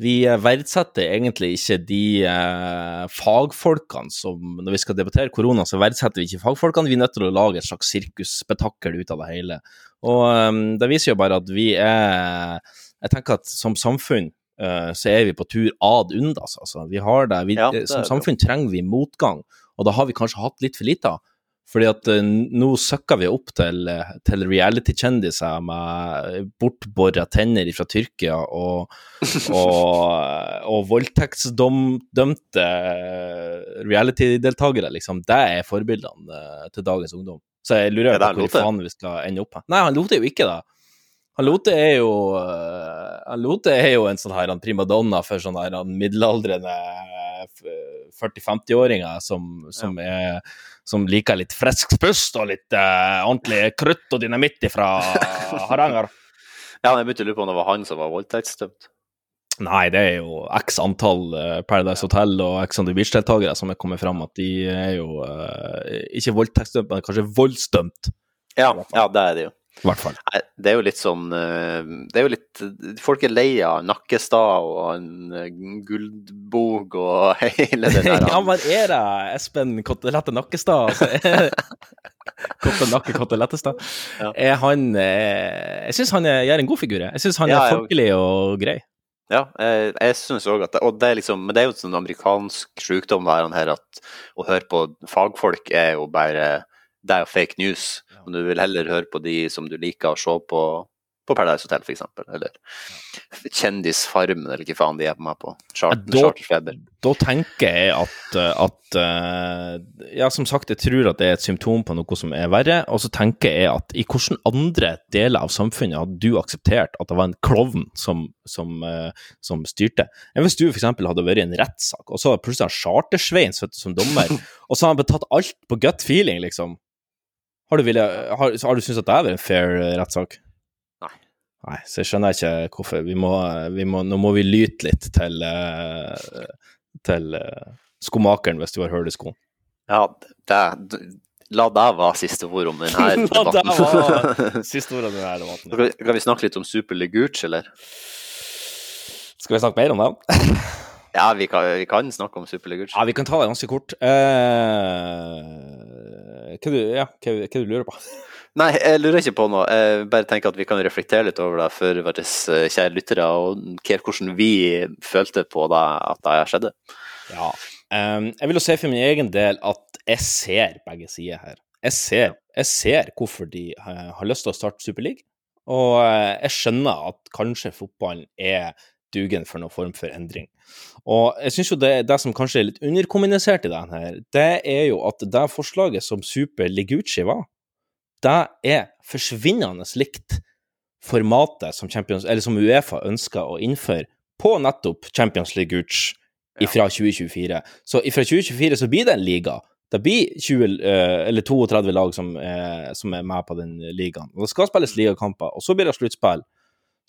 Vi eh, verdsetter egentlig ikke de eh, fagfolkene som Når vi skal debattere korona, så verdsetter vi ikke fagfolkene. Vi er nødt til å lage et slags sirkusspetakkel ut av det hele. Og eh, det viser jo bare at vi er Jeg tenker at som samfunn eh, så er vi på tur ad undas, altså. Vi har det. Vi, Ja, det som samfunn trenger vi motgang, og da har vi kanskje hatt litt for lite av. Fordi at eh, nå søkker vi opp til, eh, til reality-kjendiser med bortbora tenner fra Tyrkia og, og, og voldtektsdømte reality-deltakere, liksom. Det er forbildene eh, til dagens ungdom. Så jeg lurer Er på hvor faen vi skal ende opp her. Nei, han lot det jo ikke da. Han Lote er jo Han Lote er jo en sånn her en primadonna for sånn her middelaldrende 40-50-åringer som, som, ja. som liker litt frisk pust og litt uh, ordentlig krutt og dynamitt fra Hardanger. Ja, men jeg begynte å lure på om det var han som var voldtektsdømt. Nei, det er jo x antall eh, Paradise Hotel og X on the Beach-deltakere som er kommet fram at de er jo uh, ikke voldtektsdømt, men kanskje voldsdømt. Ja, ja, det er det jo. I hvert fall. Nei, det er jo litt sånn eh, Det er jo litt Folk er lei av Nakkestad og en eh, Guldbog og hele det der. ja, men er det Espen Kottelette Nakkestad? Altså, Kotte Nakke Kottelettestad. Ja. Er han eh, Jeg syns han gjør en god figur. jeg. Jeg syns han Ja, er jeg- folkelig og grei. Ja, jeg, jeg synes òg at det, Og det er liksom Men det er jo sånn amerikansk sykdom det her, her at å høre på fagfolk er jo bare Det er jo fake news. Og du vil heller høre på de som du liker å se på på Paradise Hotel, f.eks. Eller Kjendisfarmen, eller hva faen de er på meg på. Charter, da- Charterfeber. Da tenker jeg at, at eh, Ja, som sagt, jeg tror at det er et symptom på noe som er verre. Og så tenker jeg at i hvilke andre deler av samfunnet hadde du akseptert at det var en klovn som, som, eh, som styrte? Enn hvis du f.eks. hadde vært i en rettssak, og så plutselig en Chartersvein som dommer, og så har han betatt alt på gut feeling, liksom. Har du, ville, har, har du syntes at det er en fair eh, rettssak? Nei. Nei, så jeg skjønner ikke hvorfor. Vi må, vi må, nå må vi lyte litt til, eh, til eh, skomakeren, hvis du har hørt i skoen. Ja, det, la det være siste ord om denne debatten. La det være siste ord om denne debatten. Skal vi- Skal vi snakke litt om Super Legurch, eller? Skal vi snakke mer om det? Ja, vi kan, vi kan snakke om Super Legurch. Ja, vi kan ta det ganske kort. Eh, hva, du, ja, hva, hva du lurer på? Nei, jeg lurer ikke på noe. Jeg bare tenker at vi kan reflektere litt over det for våre eh, kjære lyttere, og hvordan vi følte på det at det skjedde. Ja. Um, jeg vil jo si for min egen del at jeg ser begge sider her. Jeg ser, jeg ser hvorfor de eh, har lyst til å starte Superliga, og eh, jeg skjønner at kanskje fotballen er dugen for noen form for endring. Og jeg syns jo det, det som kanskje er litt underkommunisert i den her, det er jo at det forslaget som Super Liguchi var, det er forsvinnende likt formatet som, Champions, eller som Uefa ønsker å innføre på nettopp Champions League fra 2024. Så fra 2024 så blir det en liga. Det blir 20, eh, eller 32 lag som, er- som er med på den ligaen. Og det skal spilles ligakamper, og så blir det sluttspill.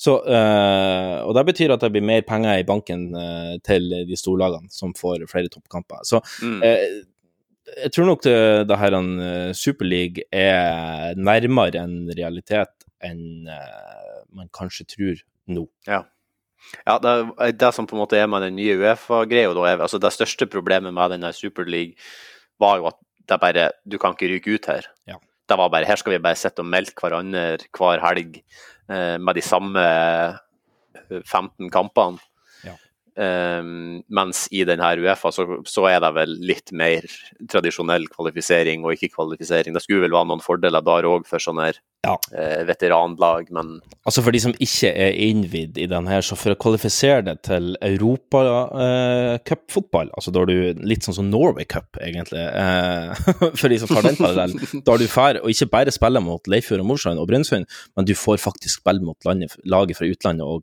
Så, øh, og det betyr at det blir mer penger i banken øh, til de storlagene som får flere toppkamper. Så Mm. øh, jeg tror nok det, det her en Superleague er nærmere en realitet enn man kanskje tror nå. Ja, det, det som på en måte er med den nye Uefa-greia, altså det største problemet med den der Superleague var jo at det bare Du kan ikke ryke ut her. Ja. Det var bare Her skal vi bare sitte og melke hverandre hver helg eh, med de samme eh, 15 kampene. Eh, mens i denne Uefa så, så er det vel litt mer tradisjonell kvalifisering og ikke kvalifisering. Det skulle vel være noen fordeler der òg for sånne Ja. uh, veteranlag, men Altså for de som ikke er innvidd i den her, så for å kvalifisere det til europacupfotball, altså da har du litt sånn som Norway Cup, egentlig, uh, for de som tar den parallellen, da har du fær og ikke bare spiller mot Leifjord og Mosjøen og Brønnøysund, men du får faktisk spille mot landet, laget fra utlandet òg.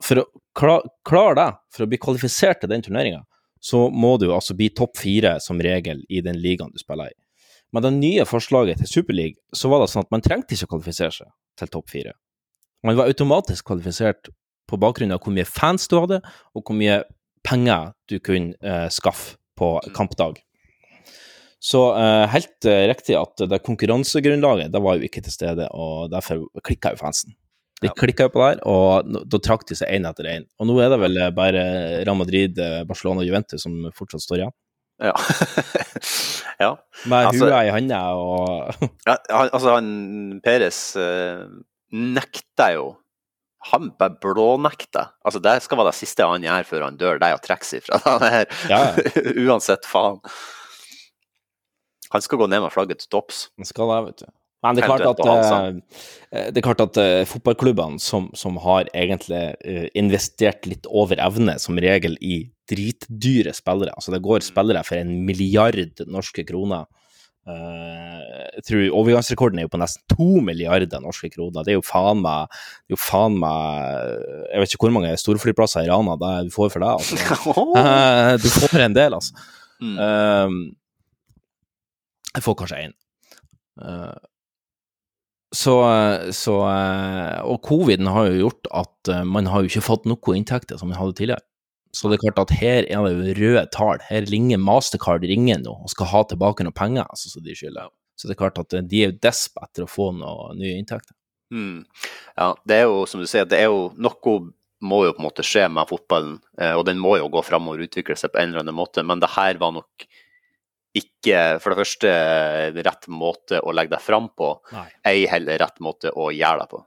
For å kla- klar deg for å bli kvalifisert til den turneringa, så må du altså bli topp fire som regel i den ligaen du spiller i. Med det nye forslaget til Superleague, så var det sånn at man trengte ikke å kvalifisere seg til topp fire. Man var automatisk kvalifisert på bakgrunn av hvor mye fans du hadde, og hvor mye penger du kunne eh, skaffe på kampdag. Så eh, helt eh, riktig at det konkurransegrunnlaget det var jo ikke til stede, og derfor klikka jo fansen. De Ja. klikka jo på der, og da trakk de seg én etter én. Og nå er det vel eh, bare Real Madrid, eh, Barcelona og Juventus som fortsatt står igjen. ja. ja. Med Altså- hua i handa og Ja, altså, han Peres uh, nekter jo Han bare blånekter. Altså, det skal være det siste han gjør før han dør, det er å trekke seg fra det her. Ja, Uansett faen. Han skal gå ned med flagget til topps. Han skal det, vet du. Men det er klart at, eh, det er klart at eh, fotballklubbene som, som har egentlig eh, investert litt over evne, som regel i dritdyre spillere, altså det går spillere for en milliard norske kroner. Eh, jeg tror overgangsrekorden er jo på nesten to milliarder norske kroner. Det er jo faen meg det er jo faen meg Jeg vet ikke hvor mange storflyplasser i Rana det du får for deg. Altså. Eh, du får en del, altså. Mm. Jeg får kanskje én. Så, så eh, Og coviden har jo gjort at eh, man har jo ikke fått noe inntekter som man hadde tidligere. Så det er klart at her er det jo røde tall. Her ringer Mastercard ringer nå og skal ha tilbake noen penger, altså, så de skylder. Så det er klart at eh, de er jo desp etter å få noen nye inntekter. Mm. Ja, det er jo som du sier, det er jo noe må jo på en måte skje med fotballen, og den må jo gå framover og utvikle seg på en eller annen måte, men det her var nok ikke for det første rett måte å legge deg fram på, Nei. ei heller rett måte å gjøre deg på.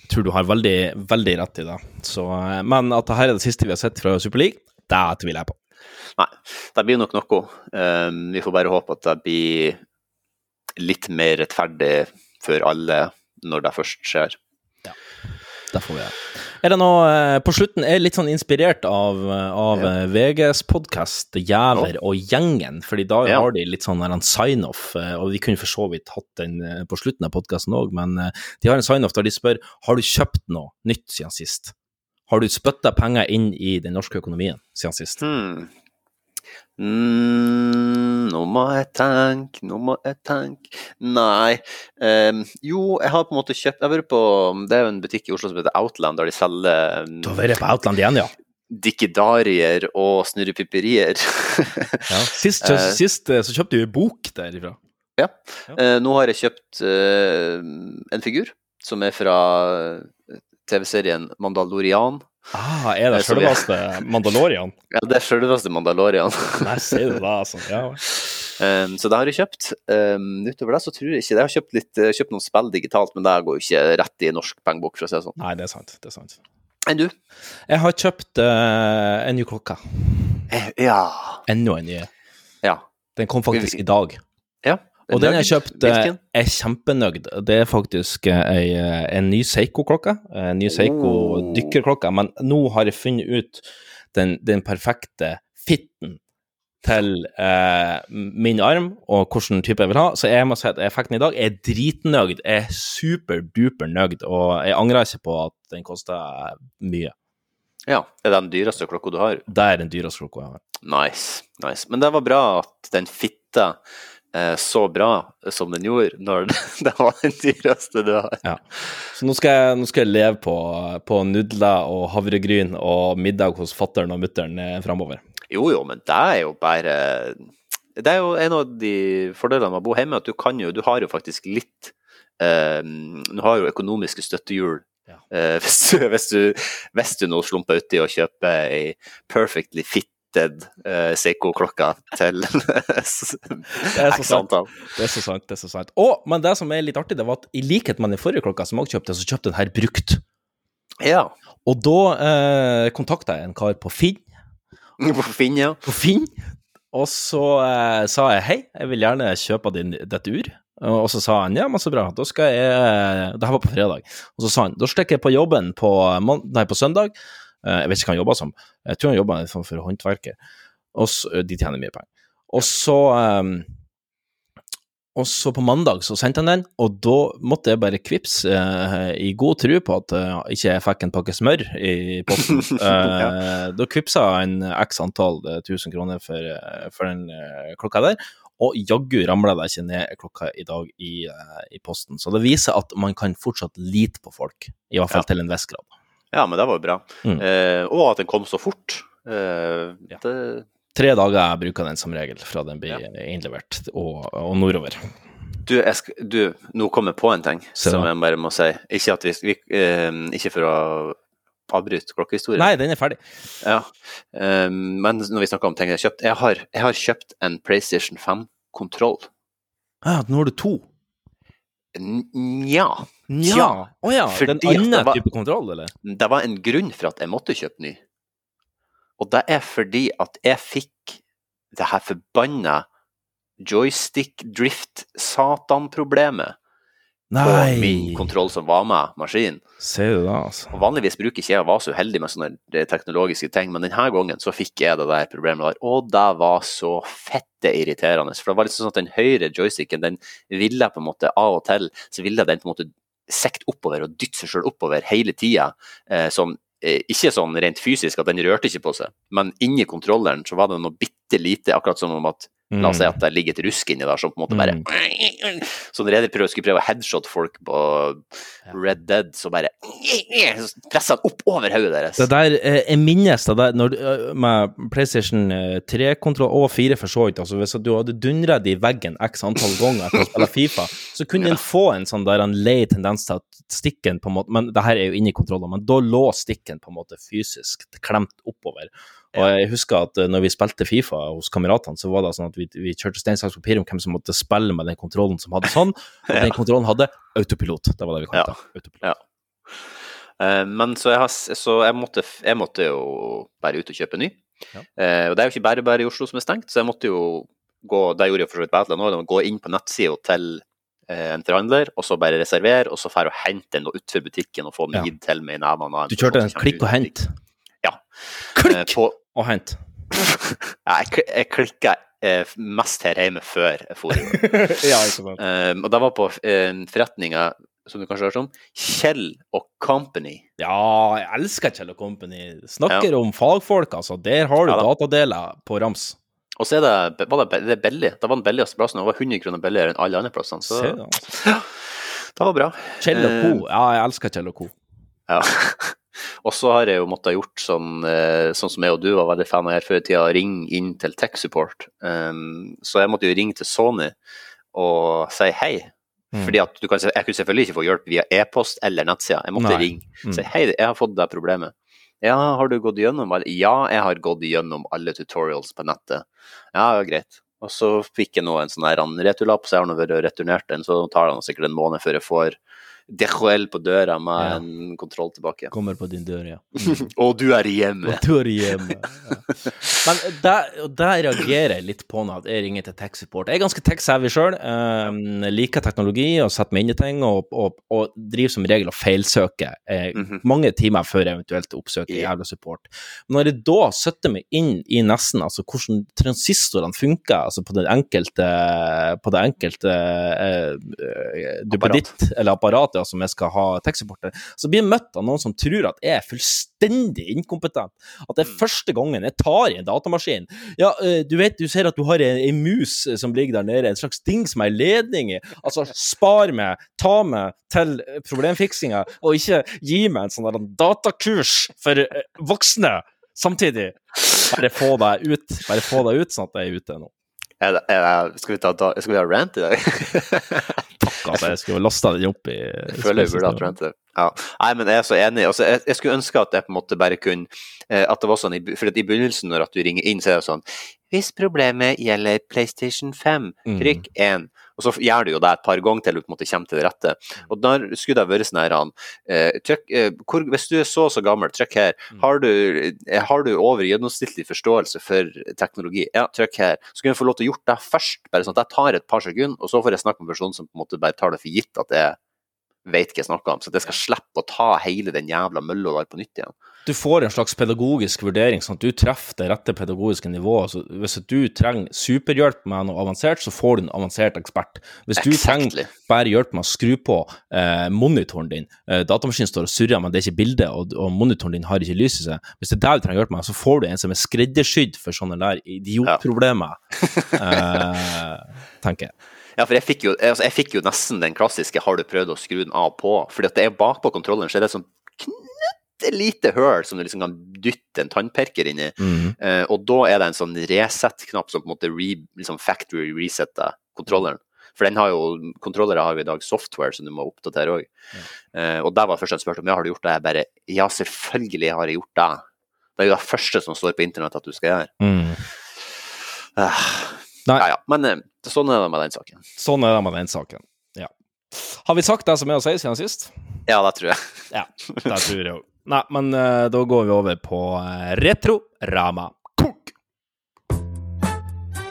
Jeg tror du har veldig, veldig rett i det. Så, eh, men at dette er det siste vi har sett fra Super League, det tviler jeg på. Nei, det blir nok noe. Um, vi får bare håpe at det blir litt mer rettferdig for alle når det først skjer. Ja, Det får vi gjøre. Er det noe eh, på slutten er litt sånn inspirert av, eh, av Ja. eh, VGs podkast Jæver og gjengen, fordi da Ja. har de litt sånn en sign-off, og vi kunne for så vidt hatt den på slutten av podkasten òg, men de har en sign-off der de spør har du kjøpt noe nytt siden sist. Har du spytta penger inn i den norske økonomien siden sist? Hmm. Mm, nå må jeg tenke, nå må jeg tenke Nei. Um, jo, jeg har på en måte kjøpt Jeg har vært på Det er jo en butikk i Oslo som heter Outland, der de selger um, Du har vært på Outland igjen, ja? dikkedarier og snurrepipperier. ja. Sist, Eh. sist eh, så kjøpte du en bok derifra. Ja. Ja. Uh, nå har jeg kjøpt uh, en figur som er fra TV-serien Mandalorian. Ah, er det selveste Mandalorian? Ja, det er sjølveste Mandalorian. Der sier du det, altså. Ja. Um, så det har jeg kjøpt. Um, utover det så tror jeg ikke Jeg har kjøpt, litt, eh, kjøpt noen spill digitalt, men det går jo ikke rett i norsk pengebok, for å si det sånn. Nei, det er sant. Det er sant. Enn du? Jeg har kjøpt uh, en ny klokke. Eh, Ja. Enda en ny. ja. Den kom faktisk i dag. ja. Og den jeg kjøpte, er kjempenøyd. Det er faktisk eh, ei, eh, en ny Seiko-klokke. En ny Seiko Oh. Men nå har jeg funnet ut den, den perfekte fitten til eh, min arm og hvilken type jeg vil ha. Så jeg må si at effekten i dag er dritnøyd. Jeg er superduper nøyd, og jeg angrer ikke på at den koster mye. ja. Er det den dyreste klokka du har? Det er den dyreste klokka jeg har. Nice. nice. Men det var bra at den fitta eh, så bra som den gjorde, når det var den dyreste du har. Så nå skal jeg, nå skal jeg leve på, på nudler og havregryn og middag hos fattern og mutter'n eh, framover. Jo jo, men det er jo bare Det er jo en av de fordelene med å bo hjemme, at du kan jo Du har jo faktisk litt eh, Du har jo økonomiske støttehjul. Ja. Eh, hvis, du, hvis, du, hvis du nå slumper uti og kjøper ei perfectly fitted uh, Seiko-klokka til er så x sant. antall. Det er så sant, det er så sant. Og, men det som er litt artig, det var at i likhet med den forrige klokka som jeg kjøpte, så kjøpte den her brukt. Ja. Og da eh, kontakta jeg en kar på Finn, På Finn, ja. på Finn og så eh, sa jeg hei, jeg vil gjerne kjøpe din, dette ur. Og så sa han ja, men så bra, da skal jeg Det her var på fredag. Og så sa han da stikker jeg på jobben på, nei, på søndag. Eh, jeg vet ikke hva han jobber som. Jeg tror han jobber for, for håndverker. Og så, de tjener mye penger. Og så eh, Og så på mandag så sendte han den, og da måtte jeg bare kvipse eh, i god tro på at eh, ikke jeg fikk en pakke smør i posten. Eh, Da kvipsa han x antall eh, tusen kroner for, eh, for den eh, klokka der, og jaggu ramla det ikke ned klokka i dag i, eh, i posten. Så det viser at man kan fortsatt lite på folk, i hvert fall Ja. til en viss grad. Ja, men det var jo bra. Mm. Eh, og at den kom så fort. Eh, Ja. det, Tre dager bruker den som regel fra den blir innlevert, og, og nordover. Du, jeg sk du, nå kom jeg på en ting Se som jeg bare må si. Ikke, vi, vi, eh, ikke for å avbryte klokkehistorien. Nei, den er ferdig. Ja. Eh, men når vi snakker om ting jeg har kjøpt Jeg har, jeg har kjøpt en PlayStation 5-kontroll. Ja, nå har du to. Nja. Nja. Å ja, fordi den andre var- type kontroll, eller? Det var en grunn for at jeg måtte kjøpe ny. Og det er fordi at jeg fikk det her forbanna joystick-drift-satan-problemet på min kontroll som var med maskinen. Ser du det, altså. Og Vanligvis bruker ikke jeg å være så uheldig med sånne eh, teknologiske ting, men denne gangen så fikk jeg det der problemet der, og det var så fette irriterende. For det var litt sånn at den høyre joysticken, den ville på en måte av og til, så ville den på en måte sikte oppover og dytte seg sjøl oppover hele tida. Eh, sånn, eh, ikke sånn rent fysisk at den rørte ikke på seg, men inni kontrolleren så var det noe bitte lite, akkurat som om at La oss si at det ligger et rusk inni der som på en måte bare Mm. Så når prøver, skulle prøve å headshot folk på Red Dead, så bare presser han opp over hodet deres. Det der, eh, Jeg minnes det der når, eh, med PlayStation 3-kontroll og 4 for så vidt. Altså, hvis du hadde dundra i veggen x antall ganger etter å spille Fifa, så kunne en få en sånn der en lei tendens til at stikken på en måte Men det her er jo inni kontrollen, men da lå stikken på en måte fysisk klemt oppover. Og jeg husker at eh, når vi spilte Fifa hos kameratene, så var det sånn at vi, vi kjørte stein, saks, papir om hvem som måtte spille med den kontrollen som hadde sånn, og den kontrollen hadde autopilot. Det var det vi kalte det. Autopilot. Ja. Eh, Men så, jeg, har, så jeg, måtte, jeg måtte jo bare ut og kjøpe ny. Ja. Eh, og det er jo ikke bare bare i Oslo som er stengt, så jeg måtte jo gå Det gjorde jeg for så vidt på også, gå inn på nettsida til en forhandler, og så bare reservere, og så dra og hente den utenfor butikken og få den Ja. gitt til meg i nevene. Du kjørte en klikk og hent. Ja. Klikk på, og hent. ja, jeg, jeg klikka eh, mest her hjemme før jeg for. ja. Um, og det var på uh, forretninga som du kanskje har hørt om, Kjell og Company. Ja, jeg elsker Kjell og Company. Snakker om fagfolk, altså. Der har du Ja da. datadeler på rams. Og så er det, var det, det er billig. Da var den billigste plassen. Det var 100 kroner billigere enn alle andre plassene. Så det det, altså. var bra. Kjell og Co. Eh, Ja, jeg elsker Kjell og Co. Ja. og så har jeg jo måttet gjort sånn, eh, sånn som jeg og du var veldig fan av her før i tida, ringe inn til tech support. Um, så jeg måtte jo ringe til Sony og si hei. Mm. Fordi at du kan, Jeg kunne selvfølgelig ikke få hjelp via e-post eller nettsida. Jeg måtte Nei. ringe. Mm. Si hei, jeg har fått det problemet. Ja, har du gått gjennom alle? Ja, jeg har gått gjennom alle tutorials på nettet. Ja, ja, greit. Og så fikk jeg nå en sånn returlapp, så jeg har nå vært returnert den, så tar det sikkert en måned før jeg får DHL på døra med Ja. en kontroll tilbake. Kommer på din dør, ja. Og du er hjemme! Og du er hjemme. Ja. Men der, der reagerer jeg litt på når jeg ringer til tech support. Jeg er ganske tech-savvy sjøl. liker teknologi og setter meg inn i ting, og, og, og driver som regel og feilsøker eh, Mhm. mange timer før jeg eventuelt oppsøker yeah. jævla support. Men når jeg da setter meg inn i nesten, altså hvordan transistorene funker, altså på det enkelte, på det enkelte eh, eh, duppeditt eller apparat ja, som jeg skal ha tech-support så blir jeg møtt av noen som tror at jeg er fullstendig inkompetent. At det er Mm. første gangen jeg tar i en datamaskin. Ja, eh, du vet, du ser at du har ei mus eh, som ligger der nede, en slags ting som er ledning i. Altså, spar meg, ta meg til eh, problemfiksinga, og ikke gi meg en sånn datakurs for voksne samtidig. Bare få deg ut, bare få deg ut sånn at jeg er ute nå. Er det, er det, skal, vi ta, skal vi ha rant i dag? Altså, jeg skulle lasta den opp i Jeg føler jeg burde i dag. Ja. Nei, men jeg er så enig. Altså, jeg, jeg skulle ønske at jeg på en måte bare kunne eh, At det var sånn, for i begynnelsen når at du ringer inn, så er det sånn Hvis problemet gjelder PlayStation 5, Mm. trykk 1. Og så gjør du jo det et par ganger til du på en måte kommer til det rette. Og da skulle det vært sånn her eh, trykk, eh, hvor, Hvis du er så og så gammel, trykk her. Mm. Har du, eh, har du over gjennomsnittlig forståelse for teknologi? Ja, trykk her. Så kunne jeg få lov til å gjort det først, bare sånn at jeg tar et par sekunder, og så får jeg snakke med en person som på en måte bare tar det for gitt at jeg vet hva jeg snakker om, så jeg skal slippe å ta hele den jævla mølla der på nytt igjen. Du får en slags pedagogisk vurdering, sånn at du treffer det rette pedagogiske nivået. Så hvis du trenger superhjelp med noe avansert, så får du en avansert ekspert. Hvis du trenger Exactly. bare hjelp med å skru på eh, monitoren din, eh, datamaskinen står og surrer, men det er ikke bilde, og, og monitoren din har ikke lys i seg, hvis det er det du trenger hjelp med, så får du en som er skreddersydd for sånne der idiotproblemer, eh, tenker jeg. Ja, for jeg fikk, jo, altså jeg fikk jo nesten den klassiske 'har du prøvd å skru den av på'? Fordi at det er bakpå kontrolleren, så er det et sånt knøttelite høl som du liksom kan dytte en tannperker inn i. Mm. Uh, og da er det en sånn reset-knapp som på en måte re, liksom factory resetter kontrolleren. For den har jo, kontrollere har jo i dag software som du må oppdatere òg. Eh, og der var det første han spurte om ja, har du gjort det. Jeg bare ja, selvfølgelig har jeg gjort det. Det er jo det første som står på internett at du skal gjøre. Mm. Eh, Nei. ja, ja. Men eh, sånn er det med den saken. Sånn er det med den saken. Ja. Har vi sagt det som er å si siden sist? Ja, det tror jeg. Ja, det tror jeg òg. Nei, men eh, da går vi over på uh, Retro-Rama. Kok!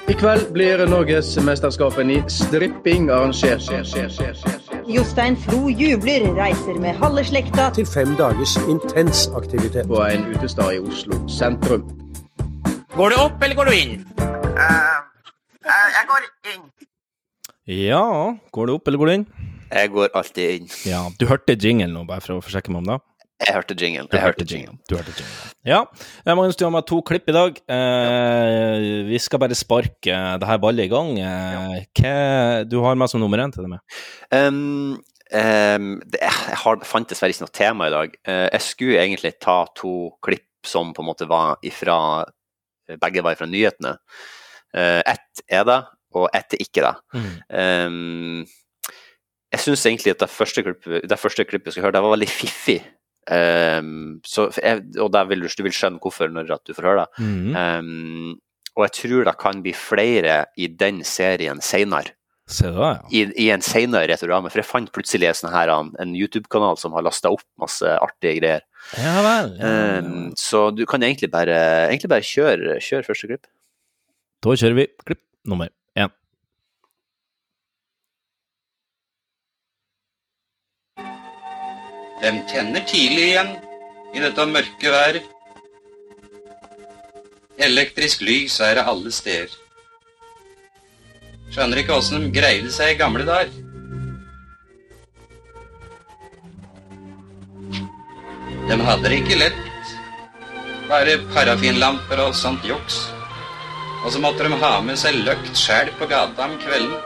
I kveld blir Norgesmesterskapen i stripping arrangert. Jostein Flo jubler, reiser med halve slekta til fem dagers intens aktivitet. På en utestad i Oslo sentrum. Går du opp, eller går du inn? Ja, går du opp eller går du inn? Jeg går alltid inn. Ja, du hørte jingle nå, bare for å forsikre meg om det? Jeg hørte jingle. Du hørte jingle. Du hørte jingle. Ja. eh, Magnus, du har med to klipp i dag. Eh, vi skal bare sparke det her ballet i gang. Eh, hva du har med som nummer én til det med? Um, um, det, jeg har, fant dessverre ikke noe tema i dag. Uh, jeg skulle egentlig ta to klipp som på en måte var ifra Begge var fra nyhetene. Uh, ett er det, og ett er ikke det. Um, jeg syns egentlig at det første klippet, det første klippet jeg skulle høre, det var veldig fiffig. Um, så jeg, og vil du, du vil skjønne hvorfor når du får høre det. Mm. Um, og jeg tror det kan bli flere i den serien seinere. Se ja. I, I en seinere retorame. For jeg fant plutselig sånn her, en YouTube-kanal som har lasta opp masse artige greier. Ja vel. Ja. Um, så du kan egentlig bare, egentlig bare kjøre, kjøre første klipp. Da kjører vi klipp nummer én. Hvem tenner tidlig igjen i dette mørke været. Elektrisk lys er det alle steder. Skjønner ikke åssen de greide seg i gamle dager. De hadde det ikke lett. Bare parafinlamper og sånt juks. Og så måtte de ha med seg løkt sjæl på gata om kvelden.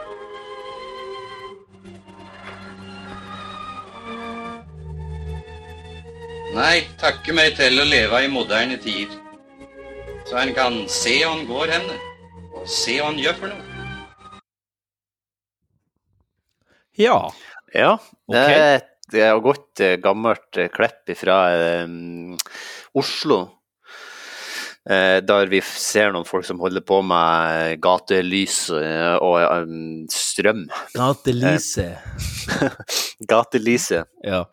Nei, takke meg til å leve i moderne tider. Så en kan se han går henne, og se hva han gjør for noe. Ja. Ja, det er et det er et godt eh, gammelt klepp klipp fra Oslo. Eh, der vi ser noen folk som holder på med gatelys eh, og eh, strøm. Gatelyset. Gatelyset. Ja.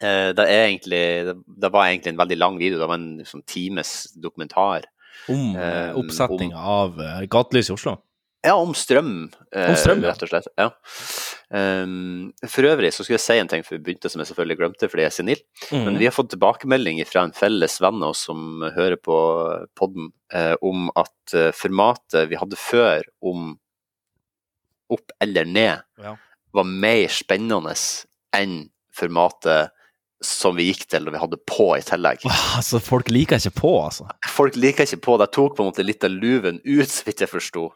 Eh, det, er egentlig, det, var egentlig en veldig lang video, det var en sånn times dokumentar. Om eh, oppsetninga av gatelys i Oslo. Ja, om strøm, eh, Om strøm, ja. rett og slett. Ja. Um, for øvrig så skulle jeg si en ting før vi begynte, som jeg selvfølgelig glemte fordi jeg er senil. Men Mhm. vi har fått tilbakemelding fra en felles venn av oss som hører på podden, eh, om at eh, formatet vi hadde før om opp eller ned, Ja. var mer spennende enn formatet som vi gikk til når vi hadde på i tillegg. Altså, folk liker ikke på, altså. Folk liker ikke på, de tok på en måte litt av luven ut, så vidt jeg forsto.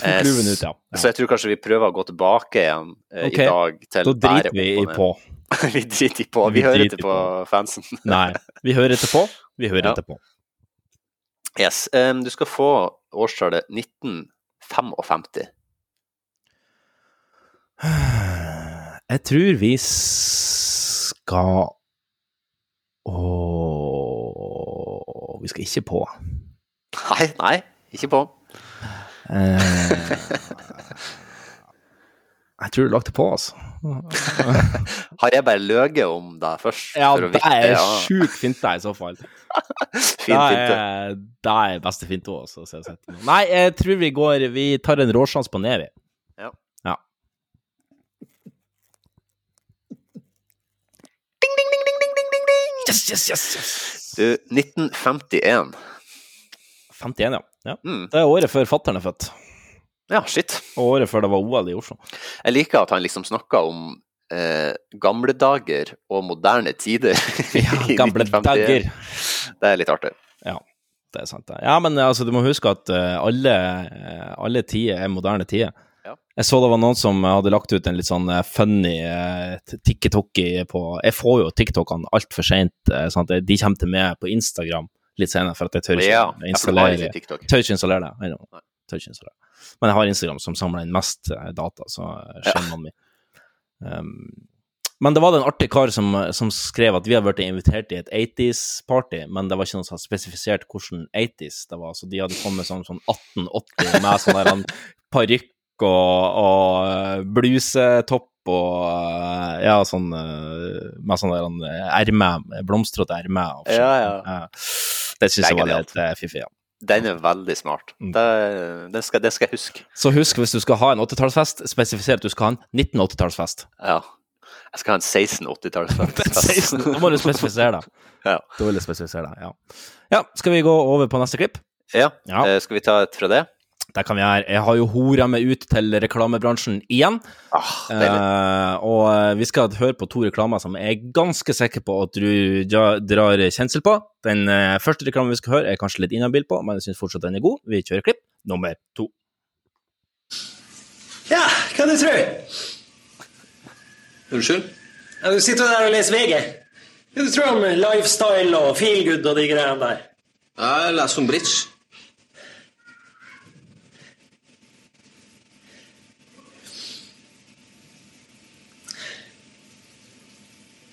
Luven ut, ja. Så jeg tror kanskje vi prøver å gå tilbake igjen eh, okay. i dag til Da driter vi i på. vi driter i på. Vi, Vi hører ikke på fansen. Nei, vi hører etterpå. Vi hører Ja. etterpå. Yes. Um, du skal få årstallet 1955. Jeg tror vi skal Åh Vi skal ikke på. Nei, nei, ikke på. Eh, jeg tror du lagde på, altså. Har jeg bare løyet om deg først? Ja, for å det er Ja, sjukt finte, i så fall. Fin Det finte. er, det er beste finte har. Nei, jeg tror vi går Vi tar en råsjans på ned, vi. Ja. ja. Yes, yes, yes, yes. Du, 1951. 51, ja. ja. Mm. Det er året før fattern er født. Ja, shit. Og året før det var OL i Oslo. Jeg liker at han liksom snakka om eh, gamle dager og moderne tider. Ja, gamle dager. Det er litt artig. Ja, Det er sant, det. Ja, men altså, du må huske at eh, alle, eh, alle tider er moderne tider. Ja. Jeg så det var noen som hadde lagt ut en litt sånn eh, funny uh, tikki-tokki på Jeg får jo TikTokene altfor seint. at de kommer til meg på Instagram litt senere, for at jeg tør ikke Ja, installere Tør ikke installere det. Tør ikke installere. Men jeg har Instagram som samler inn mest eh, data, så skjønner man meg. Um, men det var en artig kar som, som skrev at vi hadde vært invitert i et 80s-party, men det var ikke noe som hadde spesifisert hvordan 80s det var. Så de hadde kommet sånn, sånn 1880 med sånn der en parykk og, og eh, blusetopp og eh, ja, sånn eh, med sånn ermer, en blomstrete ermer. og Ja, ja. Det syns jeg var litt eh, fiffig. Ja. Den er veldig smart. Mm. Det, det, skal, det skal jeg huske. Så husk, hvis du skal ha en 80-tallsfest, spesifiser at du skal ha en 1980-tallsfest. Ja. Jeg skal ha en 1680-tallsfest. Da må du spesifisere det. Ja. Da vil jeg spesifisere det, ja. ja. Skal vi gå over på neste klipp? Ja. Ja. Eh, skal vi ta et fra det? Det kan vi gjøre. Jeg har jo hora meg ut til reklamebransjen igjen. Ah. Eh, og eh, vi skal høre på to reklamer som jeg er ganske sikker på at du drar kjensel på. Den eh, første reklamen vi skal høre, er kanskje litt inhabil på, men jeg syns fortsatt den er god. Vi kjører klipp nummer to. Ja, hva du tror? Unnskyld? Ja, du sitter der og leser VG. Hva du tror om lifestyle og feelgood og de greiene der? Jeg leser om bridge.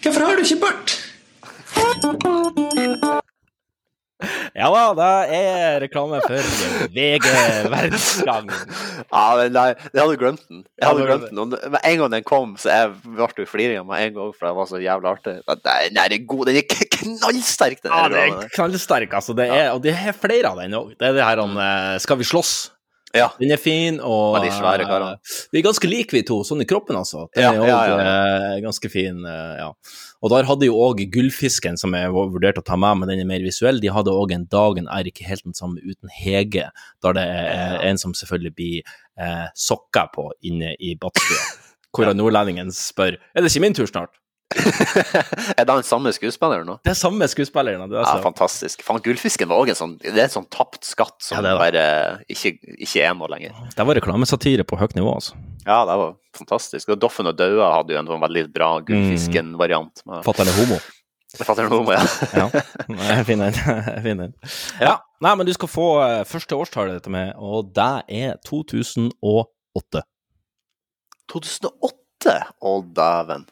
Hvorfor har du ikke bart? Ja da, det er reklame for VG verdensgang. Ja, men nei, jeg hadde glemt den. Jeg hadde glemt den. Og med en gang den kom, så jeg ble jo fliringa med en gang, for det var så jævlig artig. Den er, god. Den er knallsterk, den Ja, den er knallsterk, altså. Det er, og det er flere av den òg. Det er det her om eh, Skal vi slåss? Ja. Den er fin, og de svære eh, Vi er ganske like, vi to, sånn i kroppen, altså. Den Ja, er også, ja, eh, ganske fin, eh, ja. Og der hadde jo òg Gullfisken, som jeg vurderte å ta med, men den er mer visuell, de hadde òg en Dagen er ikke helt den samme uten Hege, der det er en som selvfølgelig blir eh, sokka på inne i Badstua. Hvor nordlendingen spør Er det ikke min tur snart? er det han samme skuespilleren nå? Det er samme skuespilleren. du er Ja, altså. fantastisk. Faen, Gullfisken var òg en sånn Det er en sånn tapt skatt som Ja, bare ikke, ikke er noe lenger. Det var reklamesatire på høyt nivå, altså. Ja, det var fantastisk. Og Doffen og Daua hadde jo en sånn veldig bra Gullfisken-variant. Mm. Fatter'n er homo. Fatter'n fatter noe, ja. Ja, jeg finner den. Jeg finner den. Ja. Nei, men du skal få eh, første årstallet dette med, og det er 2008. 2008? Å, dæven.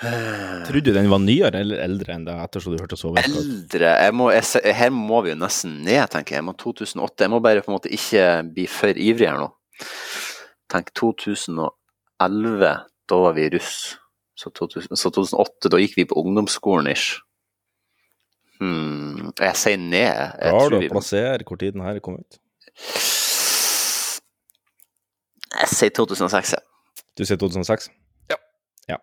Trodde du den var nyere eller eldre enn det ettersom du hørte så vidt? Eldre jeg må, jeg, Her må vi jo nesten ned, tenker jeg. Jeg må 2008. Jeg må bare på en måte ikke bli for ivrig her nå. Tenk 2011, da var vi russ. Så, 2000, så 2008, da gikk vi på ungdomsskolen ish. Hmm, jeg sier ned. Jeg Klarer du vi- å plassere hvor tiden her kom ut? Jeg sier 2006, jeg. Du sier 2006? Ja. ja.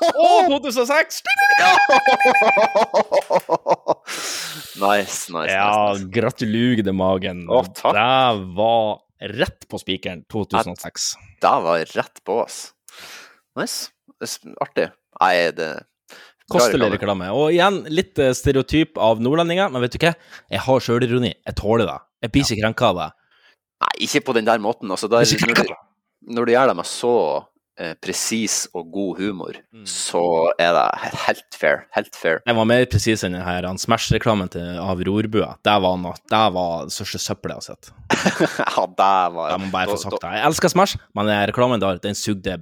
Å, 2006! nice, nice. Ja, nice, nice. gratulerer magen. Å, takk. Det var rett på spikeren 2006. Det var rett på oss. Nice. Artig. Nei, det Kostelig reklame. Og igjen, litt eh, stereotyp av nordlendinger, men vet du hva? Jeg har sjølironi. Jeg tåler det. Jeg blir ikke krenka av det. Nei, ikke på den der måten. Altså, der, når, du, når du gjør det med så eh, presis og god humor, Mm. så er det helt fair. Helt fair. Jeg var mer presis enn den her Smash-reklamen av Rorbua. Det var noe, det var det største søppelet jeg har sett. ja, det var Jeg må bare få da- sagt det. Jeg elsker Smash, men reklamen der, den sugde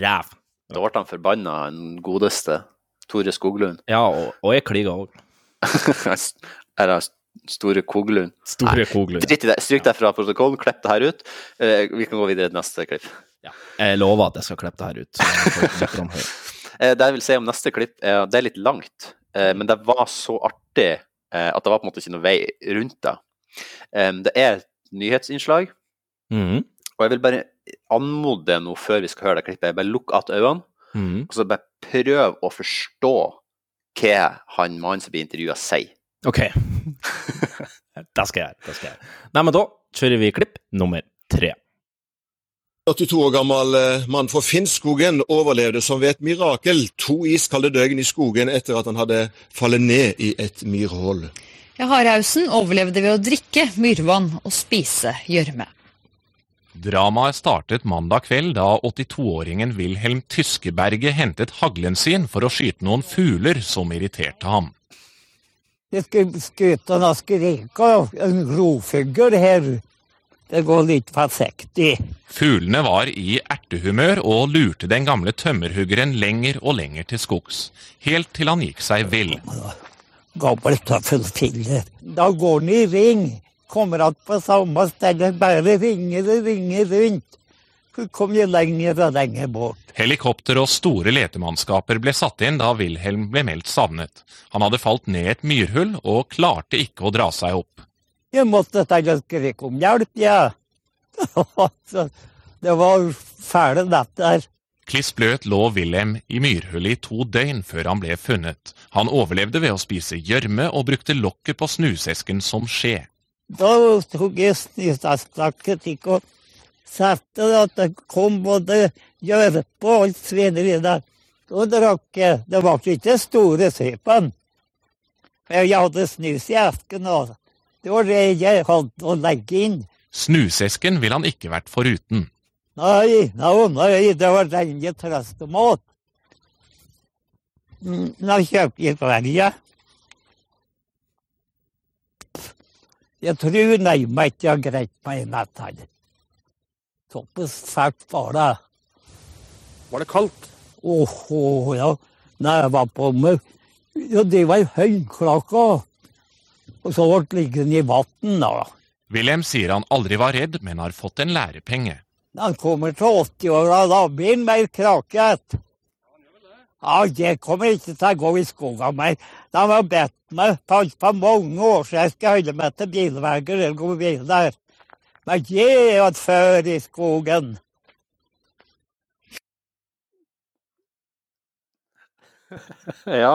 ræv. Da ble han forbanna, den godeste Tore Skoglund. Ja, og, og jeg kliga òg. er det Store Koglund? Store Koglund. Dritt i det. Stryk det fra protokollen, klipp det her ut. Eh, vi kan gå videre til neste klipp. Jeg lover at jeg skal klippe det her ut. Eh, det jeg vil si om neste klipp, det er litt langt, eh, men det var så artig eh, at det var på en måte ikke noe vei rundt det. Det er et nyhetsinnslag, Mhm. og jeg vil bare anmode nå før vi skal høre det klippet, bare lukk att øynene, Mhm. og så bare prøv å forstå hva han mannen som blir intervjua, sier. OK. det skal jeg gjøre. Det skal jeg gjøre. Nei, men da kjører vi klipp nummer tre. 82 år gammel eh, mann fra Finnskogen overlevde som ved et mirakel to iskalde døgn i skogen etter at han hadde fallet ned i et myrhull. Ja, Hardhausen overlevde ved å drikke myrvann og spise gjørme. Dramaet startet mandag kveld da 82-åringen Wilhelm Tyskeberget hentet haglen sin for å skyte noen fugler som irriterte ham. Jeg skuta och skrika en rovfugl här. Det går litt forsiktig. Fuglene var i ertehumør og lurte den gamle tømmerhuggeren lenger og lenger til skogs, helt til han gikk seg vill. Gammelt tøffelfille. Da går den i ring. Kommer att på samme sted, bare ringer og ringer rundt. Hun kommer lenger og lenger bort. Helikopter og store letemannskaper ble satt inn da Wilhelm ble meldt savnet. Han hadde falt ned et myrhull og klarte ikke å dra seg opp. Jeg måtte til å skrike om hjelp, ja. Det var fæle netter. Kliss bløt lå Wilhelm i myrhullet i to døgn før han ble funnet. Han overlevde ved å spise gjørme og brukte lokket på snusesken som skje. Da tok jeg ikke og satte det at det kom både gjørme og alt svineri der. Da drakk jeg. Det var ikke store supen. Jeg hadde snus i esken, og det var det jeg hadde å legge inn. Snusesken ville han ikke vært foruten. Nei, nei, nei, det var rene trøstemat. mat. Nå kjøpte jeg Sverige. Jeg tror nærmere ikke jeg har greit meg i natt her. Såpass fælt var det. Var det kaldt? Åh, ja. Når jeg var på meg Ja, det var høyklokka. Og så ble liggende i vann, da. Wilhelm sier han aldri var redd, men har fått en lærepenge. Han kommer til 80-åra, da blir han mer kraket. Ja, det kommer ikke til å gå i skogen mer. De har bedt meg for på mange år siden jeg skal holde meg til bilveier eller gå bil der. Men det er jo før i skogen. ja.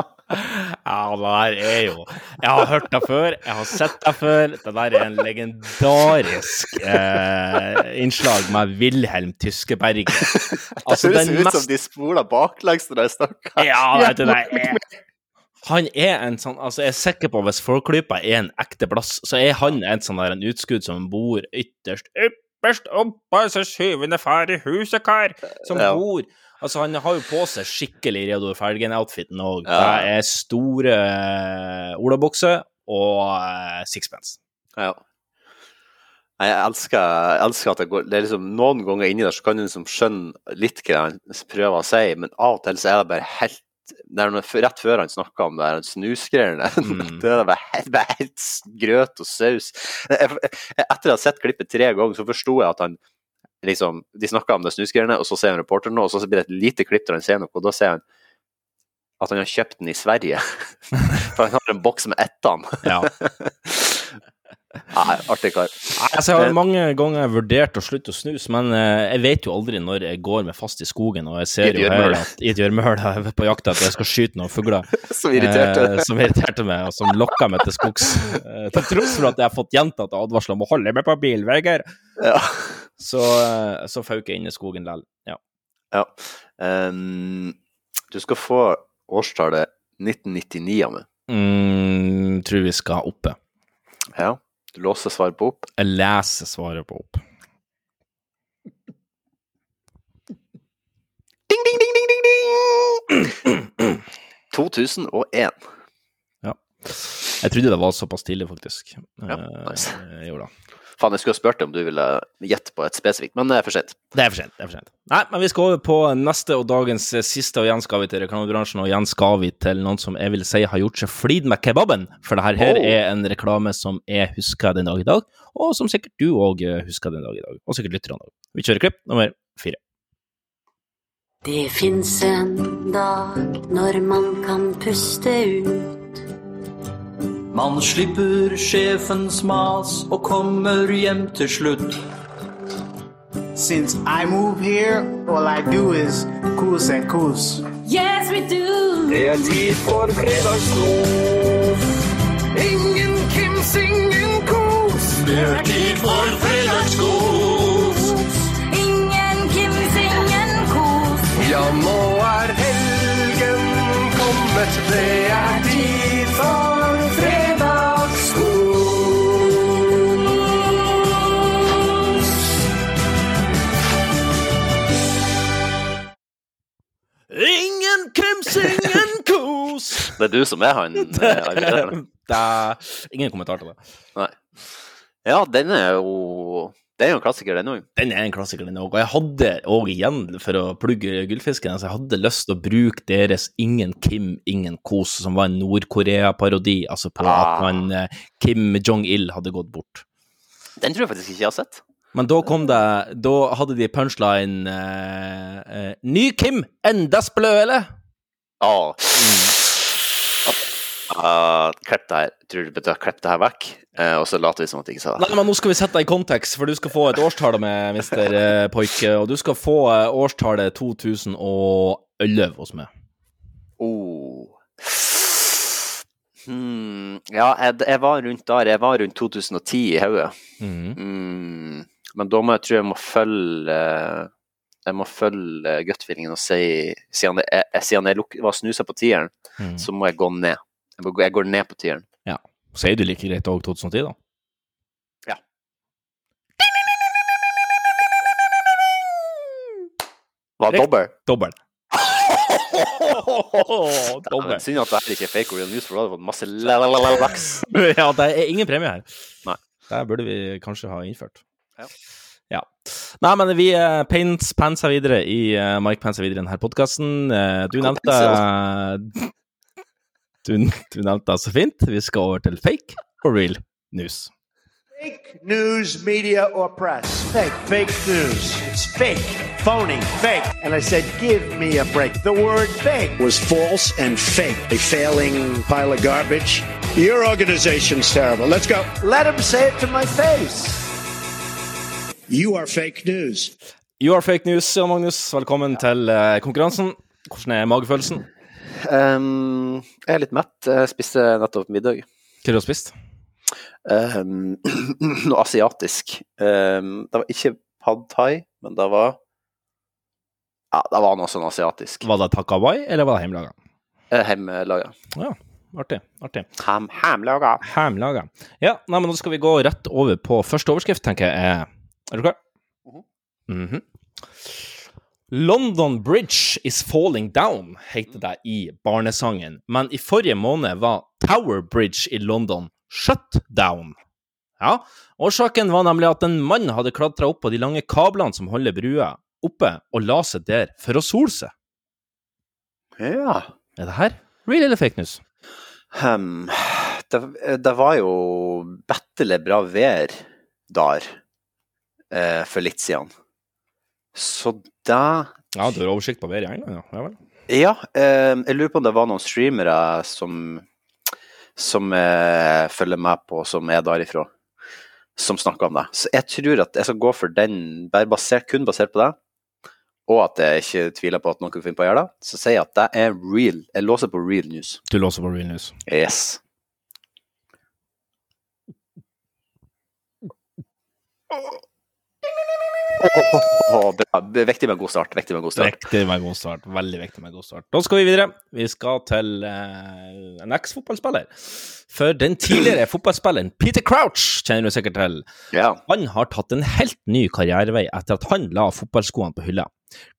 Ja, det der er jo Jeg har hørt det før, jeg har sett det før. Det der er en legendarisk eh, innslag med Wilhelm Tyskeberget. Altså, det høres ut som de spoler baklengs når de snakker. Ja, vet du, det er han er en sånn Altså, jeg er sikker på hvis Forklypa er en ekte plass, så er han en sånn der en utskudd som bor ytterst ypperst oppe, så syvende far i huset, kar, som bor Altså, han har jo på seg skikkelig Reodor Felgen-outfiten òg. Ja. Det er store eh, olabukser og uh, sixpence. Ja. Jeg elsker, jeg elsker at det går det er liksom Noen ganger inni der så kan du liksom skjønne litt hva han prøver å si, men av og til så er det bare helt er noe, Rett før han snakka om det her snusgreiene, det er helt, helt grøt og saus. Jeg, jeg, etter å ha sett klippet tre ganger, så forsto jeg at han liksom De snakker om det snusgreiene, og så ser han reporteren og så blir det et lite klipp der han ser noe, og da ser han at han har kjøpt den i Sverige. For han har en boks med ettene. Ja. Nei, artig kar. Altså, jeg har mange ganger vurdert å slutte å snuse, men eh, jeg vet jo aldri når jeg går med fast i skogen, og jeg ser jo her at i et gjørmøl er på jakt etter jeg skal skyte noen fugler Som irriterte. eh, som irriterte meg, og som lokka meg til skogs. Eh, til tross for at jeg har fått gjentatte advarsler om å holde meg på bilveier, Ja. så, eh, så fauk jeg inn i skogen likevel. Ja. Ja. Um, du skal få årstallet 1999 av meg. Mm, tror vi skal oppe. Ja. Du låser svaret på opp. Jeg leser svaret på opp. Ding, ding, ding, ding, ding, ding! 2001. Ja. Jeg trodde det var såpass tidlig, faktisk. Ja, Eh, nice. jeg gjorde det. Faen, jeg skulle ha spurt deg om du ville gjette på et spesifikt, men det er for sent. Det er for sent. det er for sent. Nei, men vi skal over på neste og dagens eh, siste, og igjen skal vi til reklamebransjen, og igjen skal vi til noen som jeg vil si har gjort seg flid med kebaben. For det her, her Oh. er en reklame som jeg husker den dag i dag, og som sikkert du òg husker den dag i dag. Og sikkert lytterne òg. Vi kjører klipp nummer fire. Det fins en dag når man kan puste ut. Man slipper sjefens mas og kommer hjem til slutt. Since I move here, all I do is kos and kos. Yes, we do! Det er tid for fredagskos. Ingen Kims, ingen kos. Det er tid for fredagskos. Ingen Kims, ingen kos. Ja, nå er helgen kommet. Det er tid for Ingen krims, ingen kos! Det er du som er han. eh, det er ingen kommentar til det. Nei. Ja, den er jo Det er jo en klassiker, den òg. Den er en klassiker, den òg. Og jeg hadde òg igjen, for å plugge Gullfisken, så jeg hadde lyst til å bruke deres Ingen Kim, ingen kos, som var en Nord-Korea-parodi, altså på Ah. at man eh, Kim Jong-il hadde gått bort. Den tror jeg faktisk ikke jeg har sett. Men da kom det Da hadde de punchline eh, eh, Ny Kim, enda eller? Ja. Uh, klipp det her. Tror du betyr klipp det her vekk, Uh, og så later vi som at jeg ikke sa det. Nei, men nå skal vi sette deg i kontekst, for du skal få et årstall med Mr. uh, Poike, og du skal få uh, årstallet 2011 hos meg. Oh. Hmm. Ja, jeg, jeg var rundt der. Jeg var rundt 2010 i hodet. Mhm. Mm. Men da må jeg tror jeg må følge Jeg må følge gut-feelingen og si Siden jeg, siden jeg luk, var snusa på tieren, mm. så må jeg gå ned. Jeg, må, jeg går ned på tieren. Ja. Sier du like greit òg 2010, da? Ja. Var dobbel? dobbel? Dobbel. Synd at det ikke er fake real news, for da hadde fått masse laks. ja, det er ingen premie her. Nei. Det burde vi kanskje ha innført. Ja. Ja. Nei, men vi uh, pants panser videre i uh, Mike panser videre i denne podkasten. du nevnte du, du nevnte så fint. Vi skal over til fake og real news. Fake news, media, or press. Fake. Fake news. It's fake. Phony. Fake. And I said, give me a break. The word fake was false and fake. A failing pile of garbage. Your organization's terrible. Let's go. Let him say it to my face. You are fake news. You are fake news, Jan Magnus. Velkommen til uh, konkurransen. Hvordan er magefølelsen? Um, jeg er litt mett. Jeg spiste nettopp middag. Hva har du spist? Um, noe asiatisk. Um, det var ikke pad thai, men det var Ja, det var noe sånn asiatisk. Var det takawai, eller var det hjemmelaga? Eh, Hjemmelaga. Ja, artig. artig. Ham, Hjemmelaga. Hjemmelaga. Ja, nei, men nå skal vi gå rett over på første overskrift, tenker jeg. Er, du klar? Mhm. London Bridge is falling down, heter det i barnesangen, men i forrige måned var Tower Bridge i London shut down. Ja, årsaken var nemlig at en mann hadde klatra opp på de lange kablene som holder brua oppe, og la seg der for å sole seg. Ja. Er det her real eller fake news? Um, det, det var jo bettelig bra vær der eh, for litt siden. Så da Ja, du har oversikt på været i England, ja. ja vel. Ja, eh, jeg lurer på om det var noen streamere som som eh, følger med på, som er derifra, som snakker om det. Så jeg tror at jeg skal gå for den, bare basert, kun basert på det, og at jeg ikke tviler på at noen kan finne på å gjøre det, så sier jeg at det er real. Jeg låser på real news. Du låser på real news. Yes. Åh, bra. oh, er Viktig med god start. Viktig med god start. Viktig med god start. Veldig viktig med god start. Da skal vi videre. Vi skal til eh, en eks-fotballspiller. For den tidligere fotballspilleren Peter Crouch kjenner du sikkert til. Han har tatt en helt ny karrierevei etter at han la fotballskoene på hylla.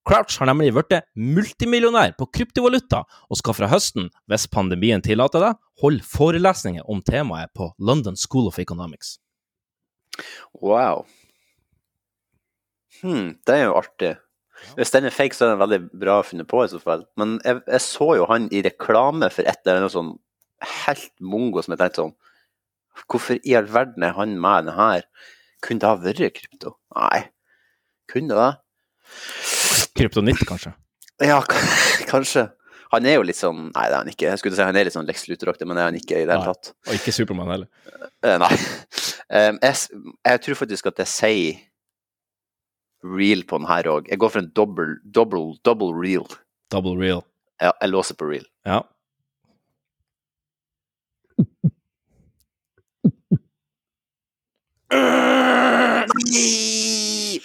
Crouch har nemlig blitt multimillionær på kryptovaluta, og skal fra høsten, hvis pandemien tillater det, holde forelesninger om temaet på London School of Economics. Wow. Hmm, det er jo artig. Hvis den er fake, så er den veldig bra funnet på, i så fall. Men jeg, jeg så jo han i reklame for et eller annet sånn helt mongo som jeg tenkte sånn Hvorfor i all verden er han med den her? Kunne det ha vært krypto? Nei. Kunne det? Kryptonitt, kanskje? Ja, kanskje. Han er jo litt sånn Nei, det er han ikke. Jeg skulle si han er litt sånn Lex Luthor-aktig, men det er han ikke i det hele tatt. Og ikke Supermann heller. Eh, nei. Um, jeg, jeg tror faktisk at jeg sier real på den her òg. Jeg går for en double, double, double real. Double real. Ja, jeg låser på real. Ja.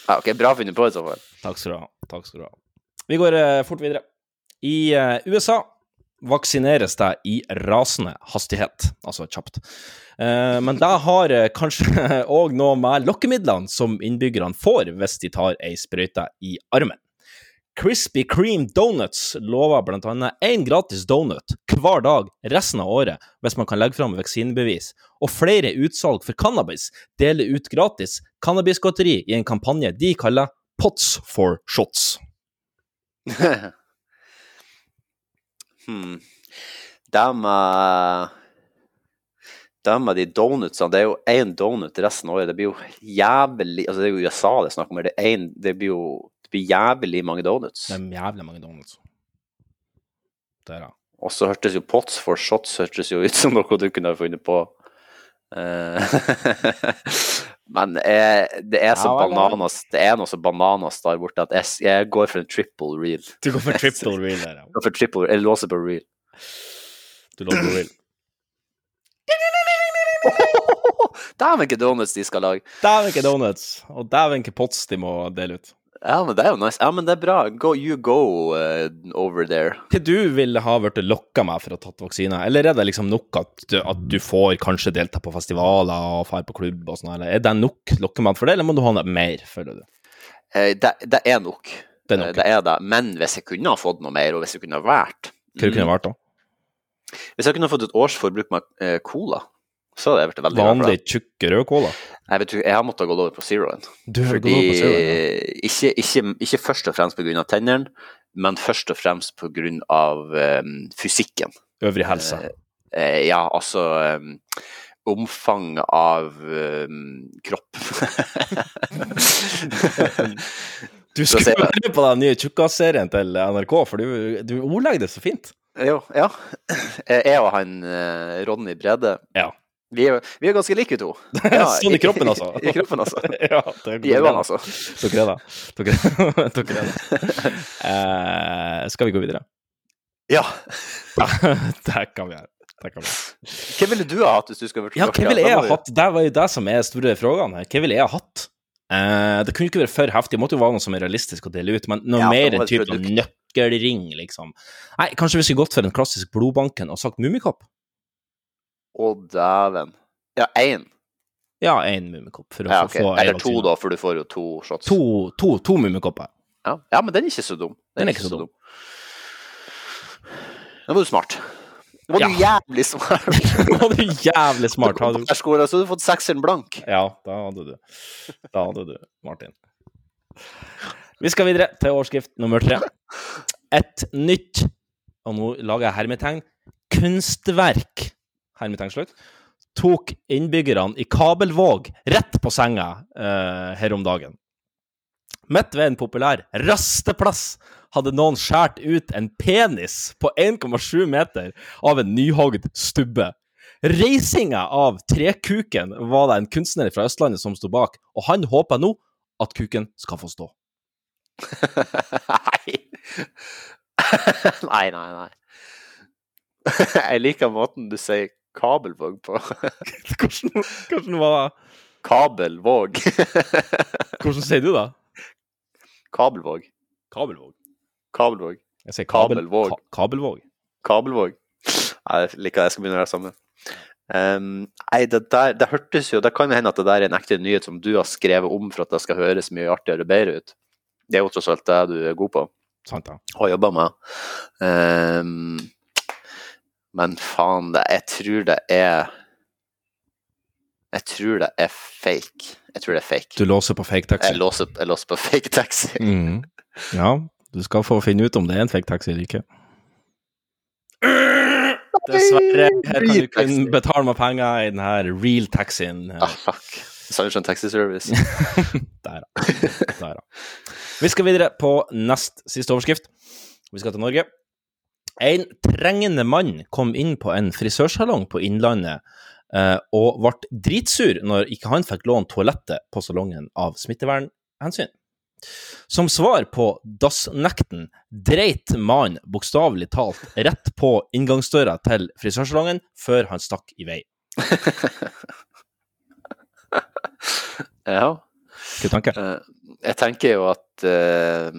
Ja, ok, Bra funnet på i så fall. Takk skal du ha. Takk skal du ha. Vi går eh, fort videre. I eh, USA vaksineres det i rasende hastighet, altså kjapt. Eh, men det har eh, kanskje òg noe med lokkemidlene som innbyggerne får hvis de tar ei sprøyte i armen. Crispy Cream Donuts lover bl.a. én gratis donut hver dag resten av året hvis man kan legge fram vaksinebevis, og flere utsalg for cannabis deler ut gratis cannabisgodteri i en kampanje de kaller Pots for shots. hmm. Med Det med de donutsene Det er jo én donut resten av året. Det blir jo jævlig Altså, det er jo USA det er snakk om. Det, er en, det blir jo det blir jævlig mange donuts. Det er jævlig mange donuts. Der, ja. Og så hørtes jo Pots for shots hørtes jo ut som noe du kunne ha funnet på. Eh, Men eh, det er så Ja, bananas Det er noe så bananas der borte at jeg, jeg går for en triple reel. Du går for triple reel der, ja. Jeg går for triple, jeg låser på reel. Du låter på reel. Dæven, ikke donuts de skal lage! Dæven ikke donuts, og dæven ikke pots de må dele ut. Ja, men det er jo nice. Ja, men det er bra. Go, you go uh, over there. Til du ville ha blitt lokka meg for å ha tatt vaksine, eller er det liksom nok at du, at du får kanskje delta på festivaler og dra på klubb og sånn, eller er det nok lokkemann for det, eller må du ha noe mer, føler du? Eh, det, det er nok. Det er nok, Eh, det er det. Men hvis jeg kunne ha fått noe mer, og hvis jeg kunne ha vært Hva mm. kunne vært da? Hvis jeg kunne ha fått et årsforbruk med eh, cola, så hadde jeg blitt veldig Vanlig tjukk rød cola? Jeg, vet, jeg har måttet gå over på zeroen. Du har gått over på Zeroen, ikke, ikke, ikke først og fremst pga. tennene, men først og fremst pga. Um, fysikken. Øvrig helse. Uh, ja, altså um, Omfang av um, kropp. Du skal ser på den nye tjukkaserien til NRK, for du, du ordlegger det så fint. Jo, ja. Jeg og han eh, Ronny Brede Ja. Vi er, vi er ganske like, to. Ja, sånn i kroppen, altså. I kroppen, altså. ja, det I øynene, altså. Dere er det. Dere, dere er det. Skal vi gå videre? Ja. det kan vi gjøre. Vi. Hva ville du ha hatt hvis du skulle vært Ja, hva ville jeg ha hatt? Det var jo det som er store spørsmålet her. Hva ville jeg ha hatt? Uh, det kunne ikke være for heftig, det måtte jo være noe som er realistisk å dele ut, men noe Ja, mer type nøkkelring, liksom. Nei, kanskje vi skulle gått for en klassisk blodbanken og sagt Mummikopp? Å, dæven. Ja, én. Ja, én Mummikopp. For å Ja, okay. få Eller to, da, for du får jo to shots. To, to, to Mummikopper. Ja. ja, men den er ikke så dum. Den er ikke så dum. Nå var du smart. Nå var du jævlig smart. Nå var du jævlig smart. Har du... Skolen, så hadde du fått sekseren blank. Ja, da hadde du. Da hadde du, Martin. Vi skal videre til overskrift nummer tre. Et nytt, og nå lager jeg hermetegn, kunstverk, hermetegn tok innbyggerne i Kabelvåg rett på senga eh, her om dagen. Midt ved en populær rasteplass hadde noen skåret ut en penis på 1,7 meter av en nyhogd stubbe. Reisinga av trekuken var det en kunstner fra Østlandet som sto bak, og han håper nå at kuken skal få stå. nei. nei, nei, nei. Jeg liker måten du sier kabelvåg på. hvordan, hvordan var det? Kabelvåg. Hvordan sier du det? Kabelvåg. Kabelvåg. Kabelvåg. Jeg sier kabel, Kabelvåg. ka, kabelvåg. Kabelvåg. Nei, Jeg liker det. Jeg skal begynne å gjøre det samme. Um, nei, det der Det hørtes jo Det kan hende at det der er en ekte nyhet som du har skrevet om for at det skal høres mye artigere og bedre ut. Det er jo tross alt det du er god på Sant, ja. har jobba med. Um, men faen, det, jeg tror det er Jeg tror det er fake. Jeg tror det er fake. Du låser på fake taxi. Jeg låser, jeg låser på fake taxi. Mm. Ja, du skal få finne ut om det er en fake taxi eller ikke. Dessverre, her kan du kun betale meg penger i den her real taxien. Ah, fuck. Sunshine Taxi Service. Der, da. Der, da. Vi skal videre på nest siste overskrift. Vi skal til Norge. En trengende mann kom inn på en frisørsalong på Innlandet eh, og ble dritsur når ikke han fikk låne toalettet på salongen av smittevernhensyn. Som svar på dassnekten dreit mannen bokstavelig talt rett på inngangsdøra til frisørsalongen før han stakk i vei. Ja. Hva tenker du? Eh, Jeg tenker jo at uh,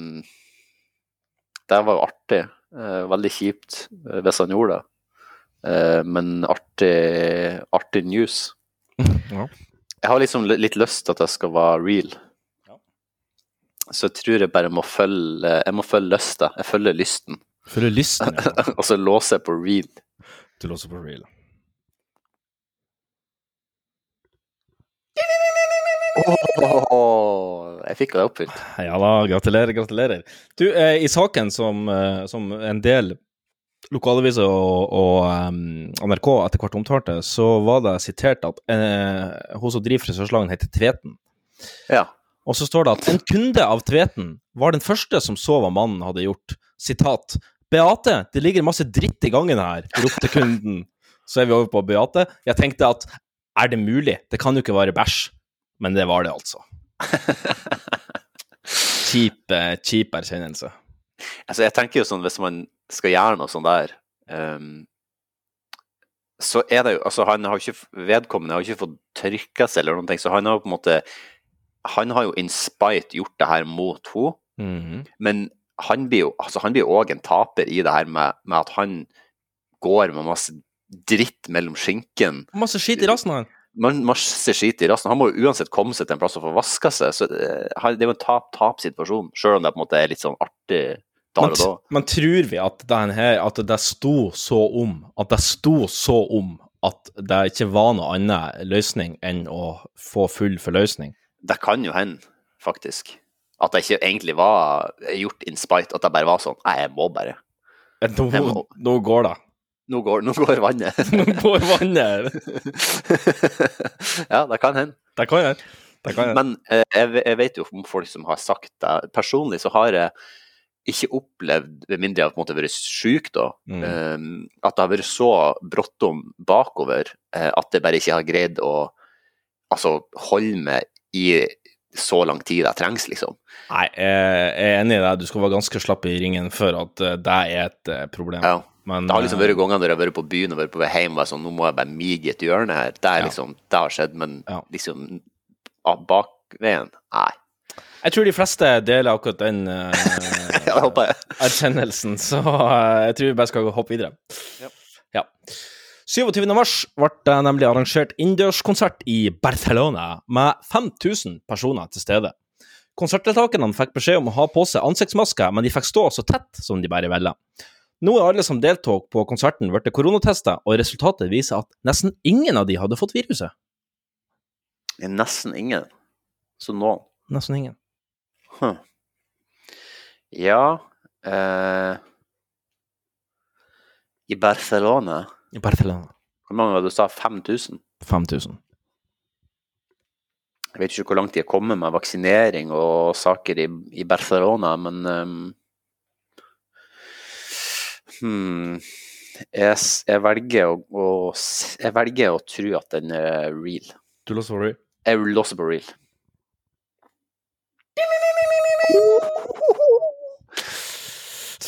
det var artig. Eh, veldig kjipt eh, hvis han gjorde det. Eh, men artig, artig news. Ja. Jeg har liksom litt lyst til at jeg skal være real. Så jeg tror jeg bare må følge Jeg må følge lysta. Jeg følger lysten. Følger lysten, ja. Og så låser jeg på real. Du låser på real. Åh, jeg fikk det oppfylt. Ja da, gratulerer, gratulerer. Du, eh, i saken som, eh, som en del lokalaviser og, og um, NRK etter hvert omtalte, så var det sitert at eh, hun som driver frisørsalongen, heter Tveten. Ja. Og så står det at en kunde av Tveten var den første som så hva mannen hadde gjort. Sitat. Beate, det ligger masse dritt i gangen her, ropte kunden. Så er vi over på Beate. Jeg tenkte at er det mulig? Det kan jo ikke være bæsj. Men det var det altså. Kjip, kjip erkjennelse. Altså, jeg tenker jo sånn, hvis man skal gjøre noe sånt der um, Så er det jo Altså, han har ikke Vedkommende har ikke fått trykka seg eller noen ting, så han har jo på en måte Han har jo in spite gjort det her mot henne, Mhm. men han blir jo altså, han blir òg en taper i det her med, med at han går med masse dritt mellom skinken. Masse skit i rassen av han. Man, masse skit i rassen. Han må jo uansett komme seg til en plass og få vaska seg. Så eh, det er jo en tap-tap-situasjon, sjøl om det på en måte er litt sånn artig Men, og da. men tror vi at, den her, at det sto så om At det sto så om at det ikke var noe annen løsning enn å få full forløsning? Det kan jo hende, faktisk. At det ikke egentlig var gjort in spite, at det bare var sånn Nei, jeg må bare. Nå, nå går det. Nå går, nå går vannet. Nå går vannet. ja, det kan hende. Det kan hende. Det kan jeg. Men eh, jeg, jeg vet jo om folk som har sagt det. Personlig så har jeg ikke opplevd, med mindre jeg har på en måte vært syk, da, Mm. um, at det har vært så bråttom bakover eh, at jeg bare ikke har greid å altså, holde meg i så lang tid det trengs, liksom. Nei, jeg er enig i deg. Du skal være ganske slapp i ringen før at eh, det er et eh, problem. Ja. Men, Det har liksom eh, vært ganger når jeg har vært på byen og vært på vei hjem og vært sånn, nå må jeg bare mige et hjørne her. Det er Ja. liksom, det har skjedd, men Ja. liksom bakveien, nei. Jeg tror de fleste deler akkurat den uh, Ja, erkjennelsen, så uh, jeg tror vi bare skal hoppe videre. Ja. 27. mars ble det nemlig arrangert innendørskonsert i Barcelona med 5000 personer til stede. Konsertdeltakerne fikk beskjed om å ha på seg ansiktsmasker, men de fikk stå så tett som de bare ville. Nå er alle som deltok på konserten blitt koronatesta, og resultatet viser at nesten ingen av de hadde fått viruset. Nesten ingen. Så noen. Nesten ingen. Huh. Ja eh, I Barcelona I Barcelona. Hvor mange var det du sa? 5000? 5000. Jeg vet ikke hvor langt de er kommet med vaksinering og saker i, i Barcelona, men ehm, hmm, jeg, jeg, velger å, å, jeg velger å tro at den er real. Du låser på real? Jeg låser på real.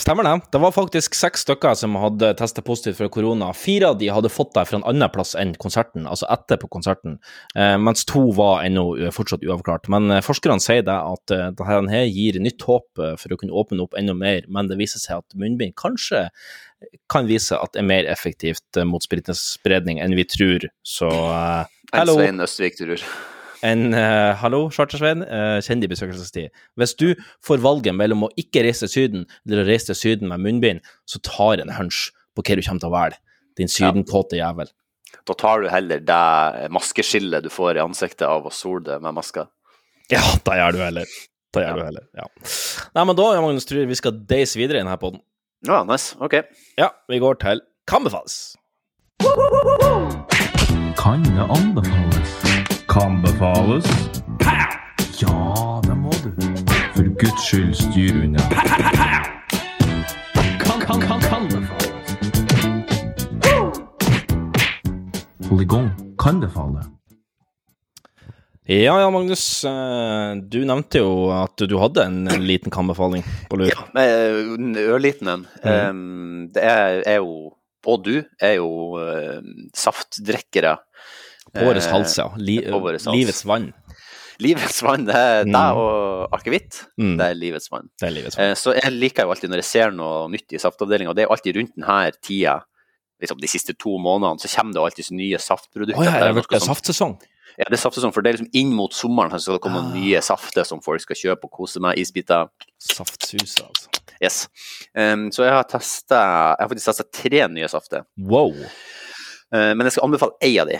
Stemmer det. Det var faktisk seks stykker som hadde testet positivt for korona. Fire av de hadde fått det fra en annen plass enn konserten, altså etterpå konserten, eh, mens to var ennå fortsatt uavklart. Men eh, forskerne sier det at eh, dette gir nytt håp for å kunne åpne opp enda mer, men det viser seg at munnbind kanskje kan vise at det er mer effektivt mot spredning enn vi tror. Så uh, En. Svein Østvik, tror En uh, hallo, Chartersveien, uh, kjenner de besøkelsestid. Hvis du får valget mellom å ikke reise til Syden eller å reise til Syden med munnbind, så tar en hunch på hva du kommer til å velge. Din sydenkåte jævel. Da tar du heller det maskeskillet du får i ansiktet av å sole det med maska. Ja, da gjør du heller. Da gjør du heller, ja. Nei, men da, Magnus, tror jeg vi skal deise videre i denne poden. Ja, nice. Ok. Ja, vi går til Kan befales. Kan det anbefales? Kan befales? Ja, det må du. For Guds skyld, styr unna. Kan, kan, kan, kan befales? Hold i gang. Kan befale. Ja, ja, Magnus. eh, Du nevnte jo at du hadde en, en liten kanbefaling på lur. Ja, En ørliten en. Mm. det er, er jo Og du er jo eh, saftdrikkere. På våre Eh, hals, ja. Li hals. livets vann. Livets vann, det er Mm. deg og akevitt. Mm. Det er livets vann. Det er livets vann. Eh, Så jeg liker jo alltid når jeg ser noe nytt i saftavdelinga, det er alltid rundt denne tida, liksom de siste to månedene, så kommer det alltid så nye saftprodukter. Oh, ja, Det det er er blitt sånn- saftsesong. Ja, det er saftsesong, for det er liksom inn mot sommeren så skal det komme Ah. nye safter som folk skal kjøpe og kose med. Isbiter. Saftsuset, altså. Yes. Um, så jeg har testa Jeg har faktisk testa tre nye safter. Wow. Uh, men jeg skal anbefale én av de.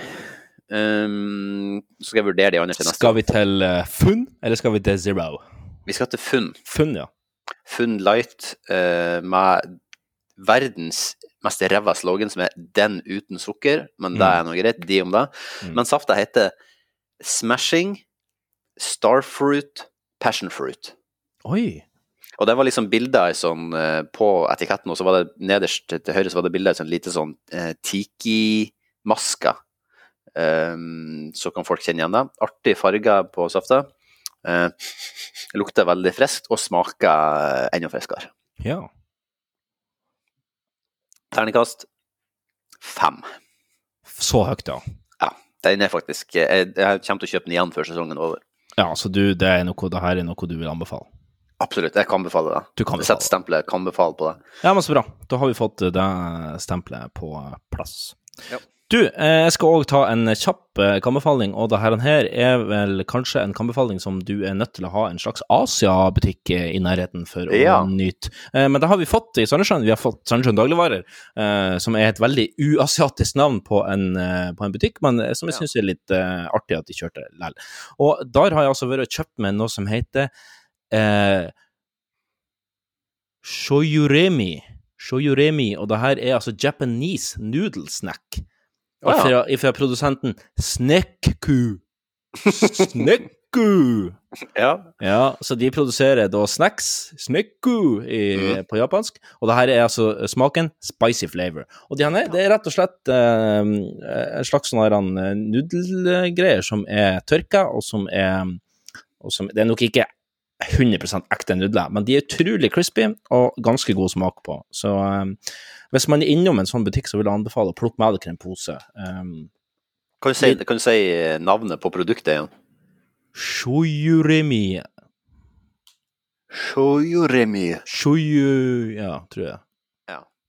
Um, så skal jeg vurdere de andre til neste. Skal vi til uh, funn, eller skal vi til zero? Vi skal til Funn. Funn, ja. Funn Light uh, med verdens mest ræva slogan, som er 'den uten sukker', men det Mm. er noe greit, de om det. Mm. Men safta heter Smashing Starfruit Passion Fruit. Oi. Og det var liksom bilder i sånn, eh, på etiketten, og så var det nederst til høyre så var det bilder i sånn lite sånn eh, tiki-masker. Um, så kan folk kjenne igjen det. Artig farger på safta. Eh, lukter veldig friskt og smaker eh, enda friskere. Ja. Terningkast fem. Så høyt, ja. Ja, den er faktisk Jeg, jeg kommer til å kjøpe den igjen før sesongen er over. Ja, så du, det er noe, det her er noe du vil anbefale? Absolutt, jeg kan befale det. Du kan Sett stempelet 'kan befale' på det. Ja, men så bra. Da har vi fått det stempelet på plass. Ja. Du, eh, jeg skal òg ta en kjapp eh, kambefaling, og det her, er vel kanskje en kambefaling som du er nødt til å ha en slags Asia-butikk eh, i nærheten for å Ja. nyte. Men det har vi fått i Sandnessjøen. Vi har fått Sandnessjøen Dagligvarer, som er et veldig uasiatisk navn på en, på en butikk, men som jeg syns er litt artig at de kjørte likevel. Og der har jeg altså vært og kjøpt meg noe som heter eh, Shoyuremi. Shoyuremi, og det her er altså Japanese noodle snack. Å, ja. Fra, fra produsenten Snekku. Snekku! Ja. Ja, så de produserer da snacks, snekku, i, på japansk, og det her er altså smaken spicy flavor. Og de her, det er rett og slett eh, en slags sånn eh, nudelgreier som er tørka, og som er og som, Det er nok ikke 100% ekte nudler, men de er utrolig crispy og ganske god smak på. Så um, hvis man er innom en sånn butikk, så vil jeg anbefale å plukke med dere en pose. Um, Kan du si, kan du si navnet på produktet igjen? Shoyuremi. Shoyuremi. Shoyu... Ja, tror jeg.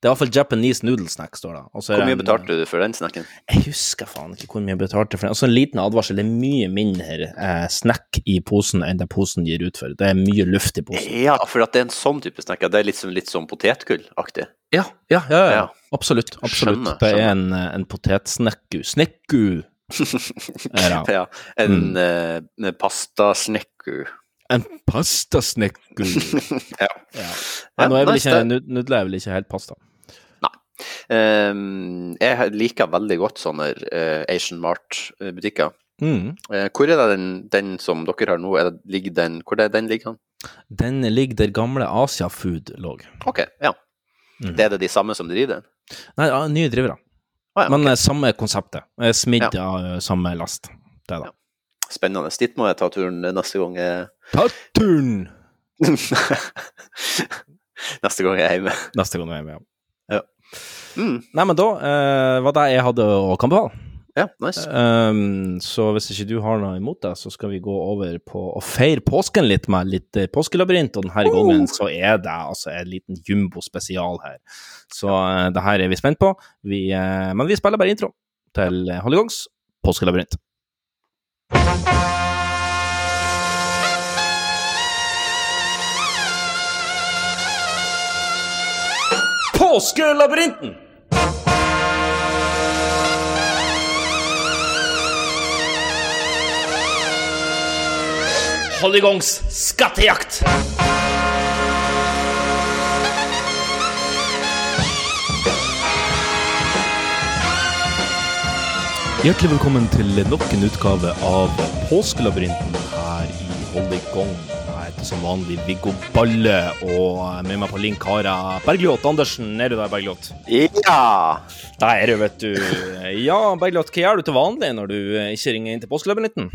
Det er i hvert fall Japanese noodle snack, står det. Og så Hvor mye en- betalte du for den snacken? Jeg husker faen ikke hvor mye jeg betalte for den. Altså En liten advarsel, det er mye mindre eh, snack i posen enn det posen gir ut for. Det er mye luft i posen. Ja, for at det er en sånn type snack, det er litt, som- litt sånn potetgullaktig. Ja, ja, ja, ja. Ja. Absolutt. absolutt. Skjønner, det er en, eh, en potetsnekku. Snekku! Ja, en Mm. uh, pastasnekku. En pastasnekku. ja. ja. Nå er vel ikke nudler er vel ikke helt pasta. Um, jeg liker veldig godt sånne eh, Asian Mart-butikker. Mm. Eh, hvor er det den, den som dere har nå? Er det, ligger den, hvor er den ligger han? Den ligger der gamle Asia Food lå. Ok, ja. Mm. Det er det de samme som driver den? Nei, ja, nye drivere. Ah, ja, Men okay. samme konseptet. Eh, Smidd av ja. samme last. Det da. det. Spennende. Dit må jeg ta turen neste gang jeg Ta turen! Neste gang jeg er hjemme. Neste gang du er hjemme, Ja. Mm. Nei, men da uh, var det jeg hadde å kampefale. Ja, nice. Um, så hvis ikke du har noe imot det, så skal vi gå over på å feire påsken litt med litt eh, påskelabyrint. Og denne gangen så er det altså en liten jumbo-spesial her. Så uh, det her er vi spent på. Vi, uh, men vi spiller bare intro til Hollygongs påskelabyrint. Påskelabyrinten! Hollygongs skattejakt! Hjertelig velkommen til nok en utgave av Påskelabyrinten her i Hollygong. Som vanlig Viggo Balle, og med meg på link har jeg Bergljot Andersen. Er du der, Bergljot? Ja! Der er du, vet du. Ja, Bergljot, hva gjør du til vanlig når du ikke ringer inn til Påskelabyrinten?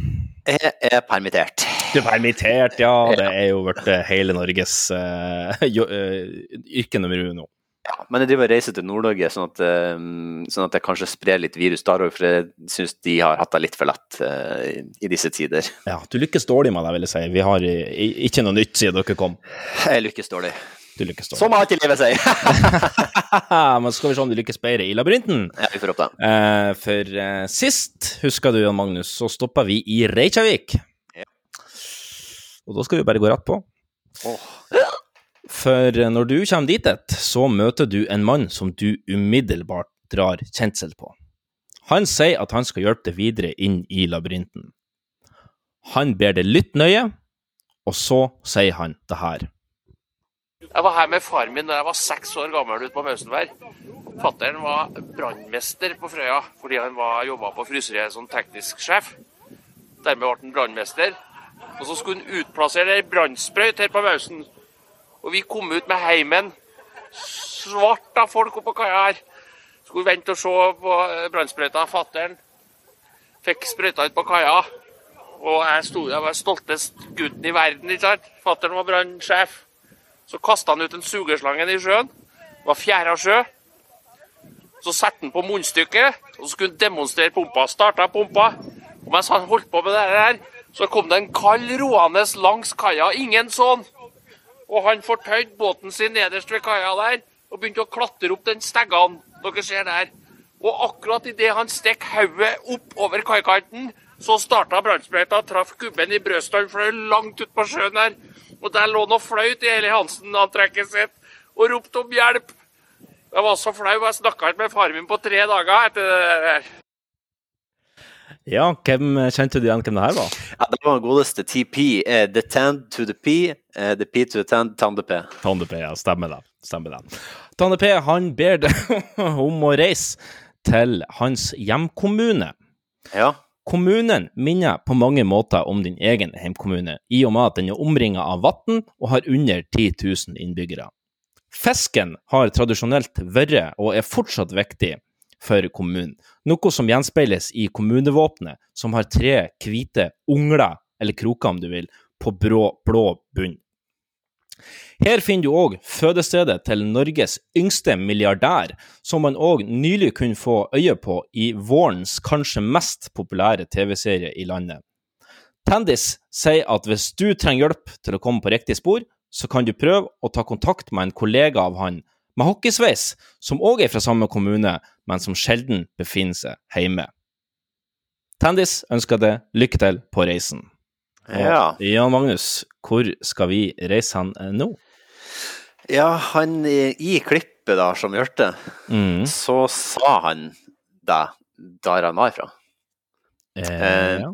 Jeg er permittert. Du er permittert, ja. Det er jo blitt eh, hele Norges uh, yrke nummer uno. Ja, men jeg driver og reiser til Nord-Norge, sånn, eh, sånn at jeg kanskje sprer litt virus der òg, for jeg syns de har hatt det litt for lett uh, i, disse tider. Ja, du lykkes dårlig med det, vil jeg si. Vi har eh, ikke noe nytt siden dere kom. Jeg lykkes dårlig. Du lykkes dårlig. Som alt i livet sier. Men så skal vi se om du lykkes bedre i labyrinten. Ja, vi får opp det. Uh, for uh, sist, husker du Jan Magnus, så stoppa vi i Reykjavik. Og da skal vi bare gå rett på. For eh, når du kommer dit, så møter du en mann som du umiddelbart drar kjensel på. Han sier at han skal hjelpe deg videre inn i labyrinten. Han ber deg lytte nøye, og så sier han det her. Jeg var her med faren min da jeg var seks år gammel ute på Mausenvær. Fattern var brannmester på Frøya fordi han jobba på fryseriet som teknisk sjef. Dermed ble han brannmester. Og så skulle han utplassere ei brannsprøyt her på Mausen. Og vi kom ut med heimen. Svart av folk oppå kaia her. Skulle vente og se på eh, brannsprøyta. Fattern fikk sprøyta ut på kaia. Og jeg, sto, jeg var stoltest gutten i verden. ikke sant? Fattern var brannsjef. Så kasta han ut en sugeslangen i sjøen. Det var fjæra sjø. Så satte han på munnstykket, og så skulle han demonstrere pumpa. Starta pumpa. Og mens han holdt på med det der, så kom det en kald roende langs kaia. Ingen sånn. Og han fortøyde båten sin nederst ved kaia der, og begynte å klatre opp den steggan dere ser der. Og akkurat idet han stakk hodet opp over kaikanten, så starta brannsprøyta, traff gubben i brystet, han fløy langt ut på sjøen der. Og der lå han og flaut i hele Hansen-antrekket sitt og ropte om hjelp. Jeg var så flau, jeg snakka ikke med faren min på tre dager etter det der. Ja, hvem kjente du igjen hvem det her var? Ja, det var den godeste TP. Uh, the tand to the P, Uh, the P to the tand, Tande P. Tande P, ja. Stemmer det. Stemmer det. Tande P han ber deg om å reise til hans hjemkommune. Ja. Kommunen minner på mange måter om din egen hjemkommune, i og med at den er omringa av vann og har under 10 000 innbyggere. Fisken har tradisjonelt vært, og er fortsatt viktig, for kommunen, noe som gjenspeiles i kommunevåpenet, som har tre hvite ungler, eller kroker om du vil, på brå, blå bunn. Her finner du òg fødestedet til Norges yngste milliardær, som man òg nylig kunne få øye på i vårens kanskje mest populære TV-serie i landet. Tandis sier at hvis du trenger hjelp til å komme på riktig spor, så kan du prøve å ta kontakt med en kollega av han med hockeysveis, som òg er fra samme kommune, men som sjelden befinner seg hjemme. Tandis ønsker deg lykke til på reisen. Ja. Jan Magnus, hvor skal vi reise hen eh, nå? Ja, han i, i klippet da, som hørte, Mm. så sa han det der han var fra. Eh, ja.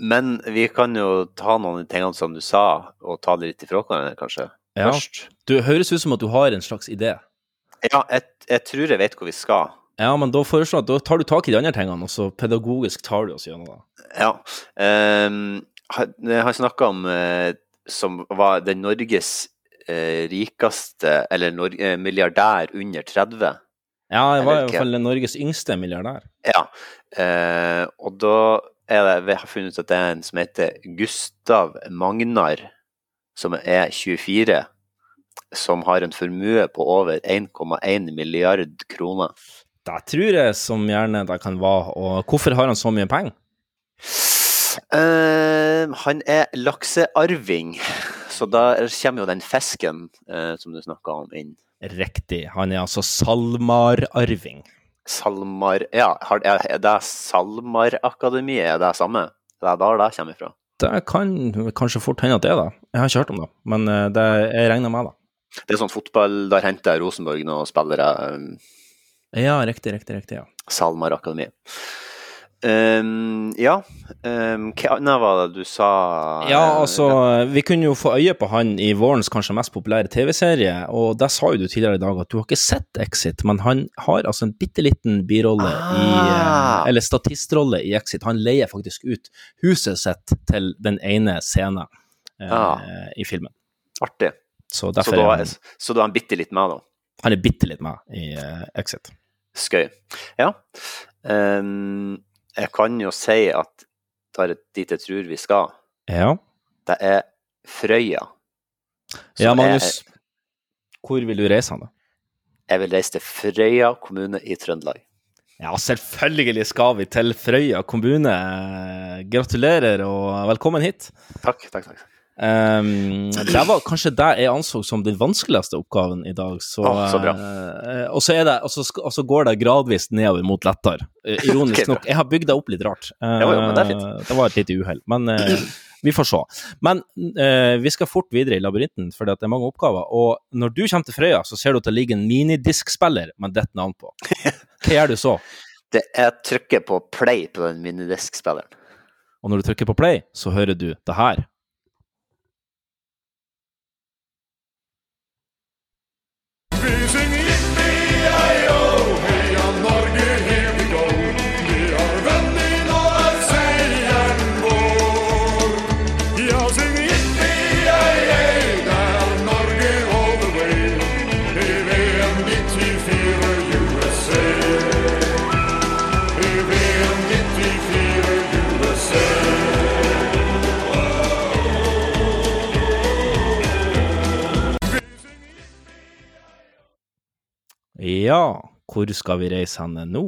Men vi kan jo ta noen av de tingene som du sa, og ta det litt ifra hverandre, kanskje. Ja. Først. Du høres ut som at du har en slags idé. Ja, jeg, jeg tror jeg vet hvor vi skal. Ja, men da foreslår jeg at da tar du tak i de andre tingene, og så pedagogisk tar du oss gjennom det. Ja. Um, jeg har snakka om eh, som var den Norges eh, rikeste, eller Nor eh, milliardær under 30. Ja, jeg var i hvert fall Norges yngste milliardær. Ja. Og da er det, vi har funnet ut at det er en som heter Gustav Magnar, som er 24, som har en formue på over 1,1 milliard kroner. Det tror jeg som gjerne det kan være. Og hvorfor har han så mye penger? Uh, han er laksearving, så da kommer jo den fisken uh, som du snakka om, inn. Riktig. Han er altså SalMar-arving. SalMar Ja, har, er det SalMar-akademiet, er det samme? Det er der det kommer fra? Det kan kanskje fort hende at det er det. Jeg har ikke hørt om det, men eh, det jeg regner med det. Det er sånn fotball, der henter Rosenborg noen spillere. um, Ja, riktig, riktig, riktig, ja. SalMar Akademi. Um, ja, um, hva annet var det du sa? Ja, altså, vi kunne jo få øye på han i vårens kanskje mest populære TV-serie, og der sa jo du tidligere i dag at du har ikke sett Exit, men han har altså en bitte liten birolle i Ah. Eller statistrolle i Exit. Han leier faktisk ut huset sitt til den ene scenen eh, Ah. i filmen. Artig. Så Så da, er er, han, så da er han bitte litt med, da? han er bitte litt med i uh, Exit. Skøy. Ja. Um, jeg kan jo si at det er dit jeg tror vi skal. Ja. Det er Frøya. Ja, er- Magnus. Hvor vil du reise han, da? Jeg vil reise til Frøya kommune i Trøndelag. Ja, selvfølgelig skal vi til Frøya kommune. Gratulerer og velkommen hit. Takk, takk, takk. Um, det var kanskje det jeg anså som den vanskeligste oppgaven i dag. Så, oh, så bra. Uh, og, så det, og, så, og så går det gradvis nedover mot lettere. Uh, ironisk okay, nok. Jeg har bygd det opp litt rart. Ja, jo, men det. Eh, det var et lite uhell. Men vi får se. Men vi skal fort videre i labyrinten, for det er mange oppgaver. Og når du kommer til Frøya, så ser du at det ligger en minidiskspiller med ditt navn på. Hva gjør du så? Det er trykket på play på den minidiskspilleren. Og når du trykker på play, så hører du det her. Vi Ja, hvor skal vi reise hen nå?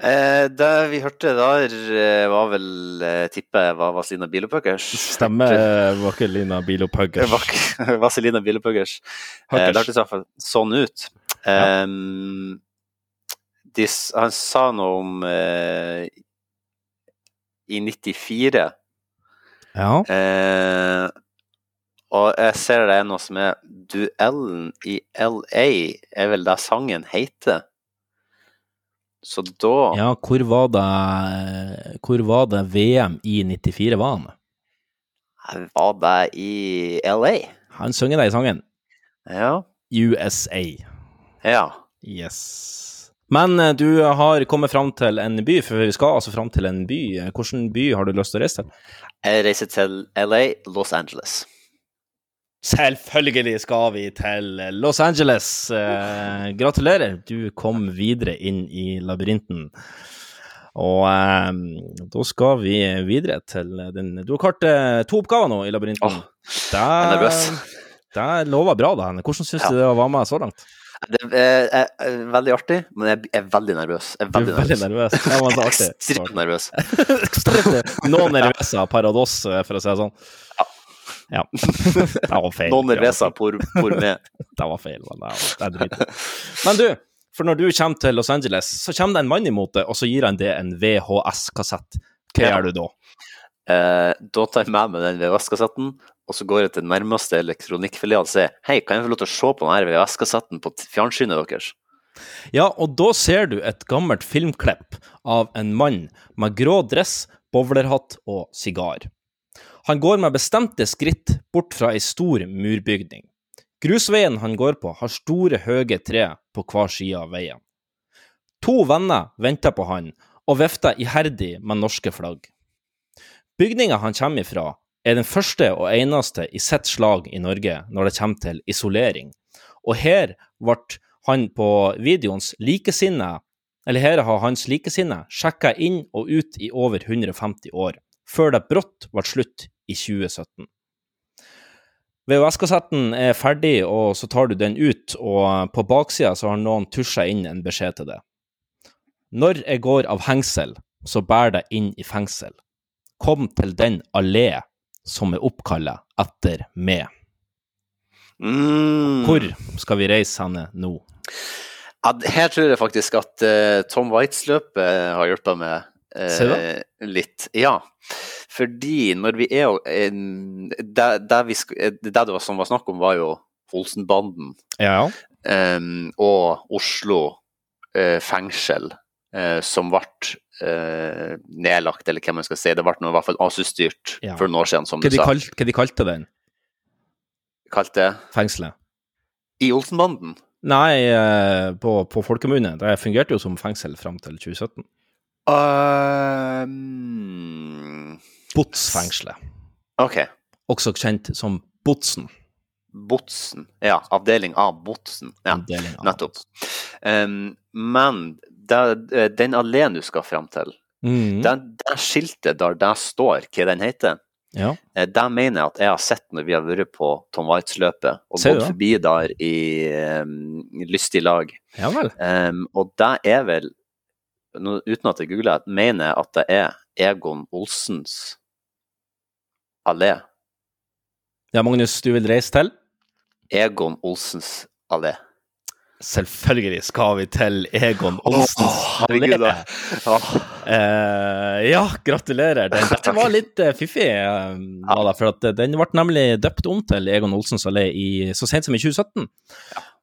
Eh, det vi hørte der, eh, var vel eh, Tipper jeg var Vazelina Bilopuggers. Stemmer, Vazelina Bilopuggers. Vak- Vazelina Bilopuggers. Eh, det hørtes i hvert fall sånn ut. Ehm, de, han sa noe om eh, I 94 Ja. Eh, og jeg ser det er noe som er Duellen i LA, er vel det sangen heter. Så da Ja, hvor var det Hvor var det VM i 94 var han? var det i LA. Han synger det i sangen. Ja. USA. Ja. Yes. Men eh, du har kommet fram til en by, for vi skal altså fram til en by. Hvilken by har du lyst til å reise til? Jeg reiser til LA, Los Angeles. Selvfølgelig skal vi til Los Angeles. Eh, gratulerer, du kom videre inn i labyrinten. Og eh, da skal vi videre til den Du har klart eh, to oppgaver nå i labyrinten. jeg er nervøs. Det lover bra, da. Hvordan syns du det var med så langt? Det er, er, er veldig artig, men jeg er veldig nervøs. Jeg er veldig Du er veldig nervøs. nervøs. Ekstremt nervøs. Noen nervøse par av oss, for å si det sånn. Ja. Det var feil. Noen nervøse por, por med. Det var feil, men det er, det er. Men du, for når du kommer til Los Angeles, så kommer det en mann imot deg, og så gir han det en VHS-kassett. Hva Ja. gjør du da? Eh, da tar jeg med meg den VHS-kassetten, og så går jeg til nærmeste elektronikkfilial og sier hei, kan jeg få lov til å se på denne VHS-kassetten på fjernsynet deres? Ja, og da ser du et gammelt filmklipp av en mann med grå dress, bowlerhatt og sigar. Han går med bestemte skritt bort fra ei stor murbygning. Grusveien han går på, har store, høye tre på hver side av veien. To venner venter på han og vifter iherdig med norske flagg. Bygninga han kommer ifra, er den første og eneste i sitt slag i Norge når det kommer til isolering, og her ble han på videoens likesinne, eller her har hans likesinne sjekka inn og ut i over 150 år, før det brått ble slutt i 2017. VHS-kassetten er ferdig, og så tar du den ut, og på baksida så har noen tusja inn en beskjed til deg. Når jeg går av hengsel, så bær deg inn i fengsel. Kom til den allé som er oppkalla etter meg. Mm. Hvor skal vi reise henne nå? Ja, her tror jeg faktisk at uh, Tom Waitz-løpet har hjulpet meg eh, litt. Ja, fordi når vi er jo det, det, vi eh, det som var snakk om, var jo Olsenbanden Ja. Eh, og Oslo eh, fengsel, eh, som ble eh, nedlagt, eller hva man skal si. Det ble noe, i hvert fall ASU-styrt Ja. for noen år siden, som Hva du sa. kalt, hva de kalte den? Kalte Fengselet? I Olsenbanden? Nei, eh, på, på folkemunne. Det fungerte jo som fengsel fram til 2017. Um, Botsfengselet. OK. Også kjent som Botsen. Botsen. Ja, avdeling av Botsen. Ja, av nettopp. Um, men det, den alene du skal fram til, mm. det, det skiltet der det står hva den heter, Ja. eh, det mener jeg at jeg har sett når vi har vært på Tom Waitz-løpet og Ser gått forbi der i um, lystig lag. Ja. Um, og det er vel, uten at jeg googler, mener jeg at det er Egon Olsens allé. Ja, Magnus, du vil reise til? Egon Olsens allé. Selvfølgelig skal vi til Egon Olsens oh, allé. Oh. Eh, ja, gratulerer. Den, dette var litt uh, fiffig, uh, ja. for eh, den ble nemlig døpt om til Egon Olsens allé i, så sent som i 2017.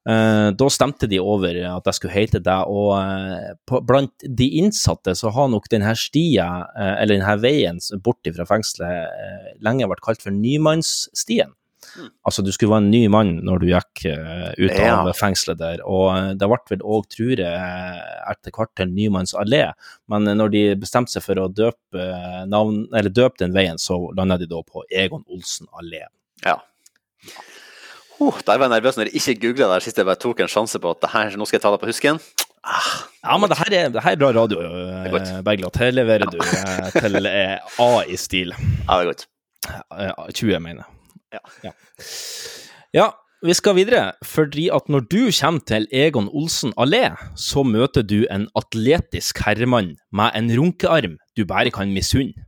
Eh, da stemte de over at jeg skulle hete det, og eh, på, blant de innsatte så har nok denne stia, eh, eller denne veien bort fra fengselet, lenge vært kalt for Nymannsstien. Altså, du skulle være en ny mann når du gikk ut ut Ja. av fengselet der, og det ble vel òg, tror jeg, etter hvert til Nymanns allé, men når de bestemte seg for å døpe, navn, eller døpe den veien, så landa de da på Egon Olsen allé. Ja. Uh, der var jeg nervøs når jeg ikke googla der sist jeg bare tok en sjanse på at det her, nå skal jeg ta det på husken. Ja, men det her er, det her er bra radio, eh, Bergljot. Her leverer du eh, til eh, A i stil. Ja, det er godt. Eh, 20, mener jeg. Ja. Ja. Ja, vi skal videre, fordi at når du kommer til Egon Olsen allé, så møter du en atletisk herremann med en runkearm du bare kan misunne.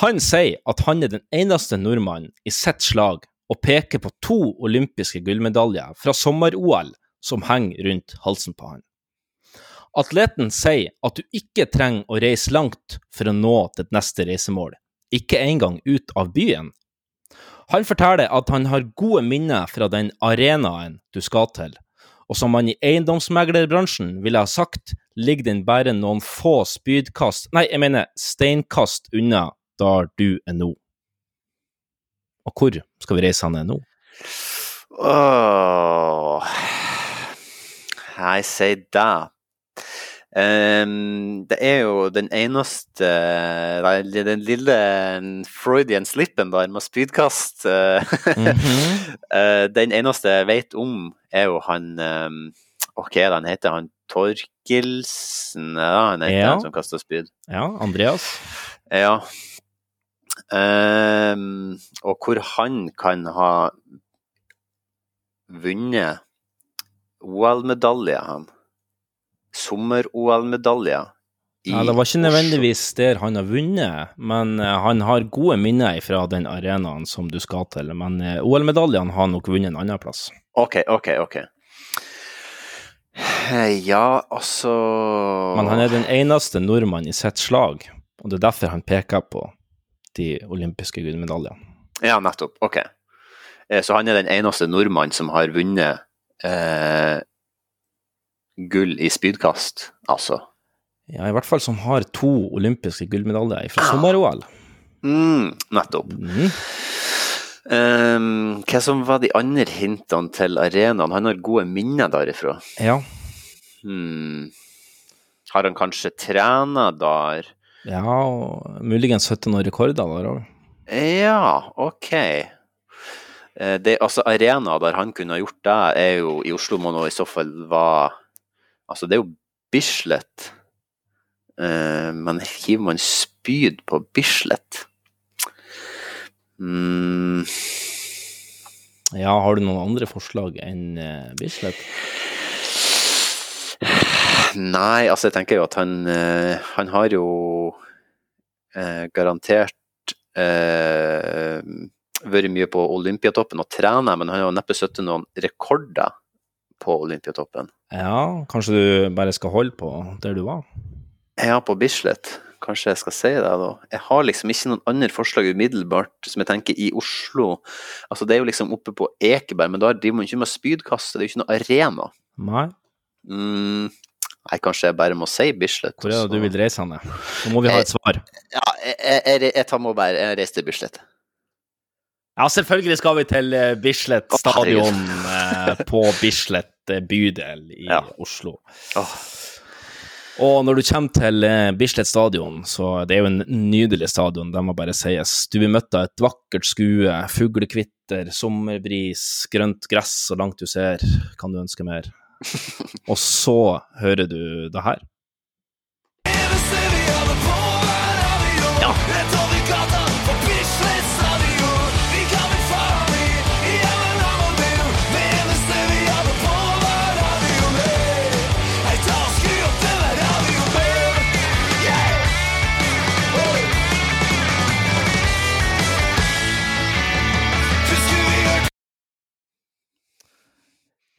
Han sier at han er den eneste nordmannen i sitt slag og peker på to olympiske gullmedaljer fra sommer-OL som henger rundt halsen på han. Atleten sier at du ikke trenger å reise langt for å nå ditt neste reisemål, ikke engang ut av byen. Han forteller at han har gode minner fra den arenaen du skal til, og som man i eiendomsmeglerbransjen ville ha sagt, ligger den bare noen få spydkast, nei, jeg mener steinkast unna der du er nå. Og hvor skal vi reise han nå? Åh Jeg sier det. Um, det er jo den eneste nei, Den lille Freudian slippen der med spydkast. eh, eh, den eneste jeg vet om, er jo han um, Ok, han heter han Torkelsen, ja, han heter Ja. han som kaster spyd. Ja, Andreas? Ja. Ehm, og hvor han kan ha vunnet OL-medalje, han. Sommer-OL-medalje. Ja, det var ikke nødvendigvis der han har vunnet, men eh, han har gode minner fra den arenaen som du skal til. Men eh, OL-medaljene har nok vunnet en annen plass. OK, OK, OK. Eh, Ja, altså Men han er den eneste nordmannen i sitt slag, og det er derfor han peker på de olympiske gullmedaljene. Ja, nettopp. OK. Eh, Så han er den eneste nordmann som har vunnet eh, gull i spydkast, altså. Ja, i hvert fall som har to olympiske gullmedaljer fra sommer-OL. Mm, nettopp. Um, hva som var de andre hintene til arenaen? Han har gode minner derifra. Ja. Hmm. Har han kanskje trena der? Ja, og muligens 17 noen rekorder der òg. Ja, OK. Eh, Det, altså Arena der han kunne ha gjort det, er jo i Oslo må nå i så fall være Altså, det er jo Bislett. Uh, men hiver man spyd på Bislett? Mm, Ja, har du noen andre forslag enn eh, Bislett? Nei, altså jeg tenker jo at han, eh, han har jo eh, garantert eh, vært mye på Olympiatoppen og trener, men han har neppe satt noen rekorder på Olympiatoppen. Ja, kanskje du bare skal holde på der du var? Ja, på Bislett. Kanskje jeg skal si det, da. Jeg har liksom ikke noen andre forslag umiddelbart som jeg tenker i Oslo. Altså, det er jo liksom oppe på Ekeberg, men da driver man ikke med spydkast, det er jo ikke noe arena. Nei. Mm, nei, kanskje jeg bare må si Bislett. Hvor er det du vil reise henne? Nå må vi ha et svar. Ja, jeg, jeg, jeg, tar må bare jeg reiser til Bislett. Ja, selvfølgelig skal vi til Bislett stadion oh, på Bislett eh, bydel i Oslo. Og når du kommer til eh, Bislett stadion, så det er jo en nydelig stadion, det må bare sies. Du blir møtt av et vakkert skue, fuglekvitter, sommerbris, grønt gress så langt du ser, kan du ønske mer. Og så hører du det her.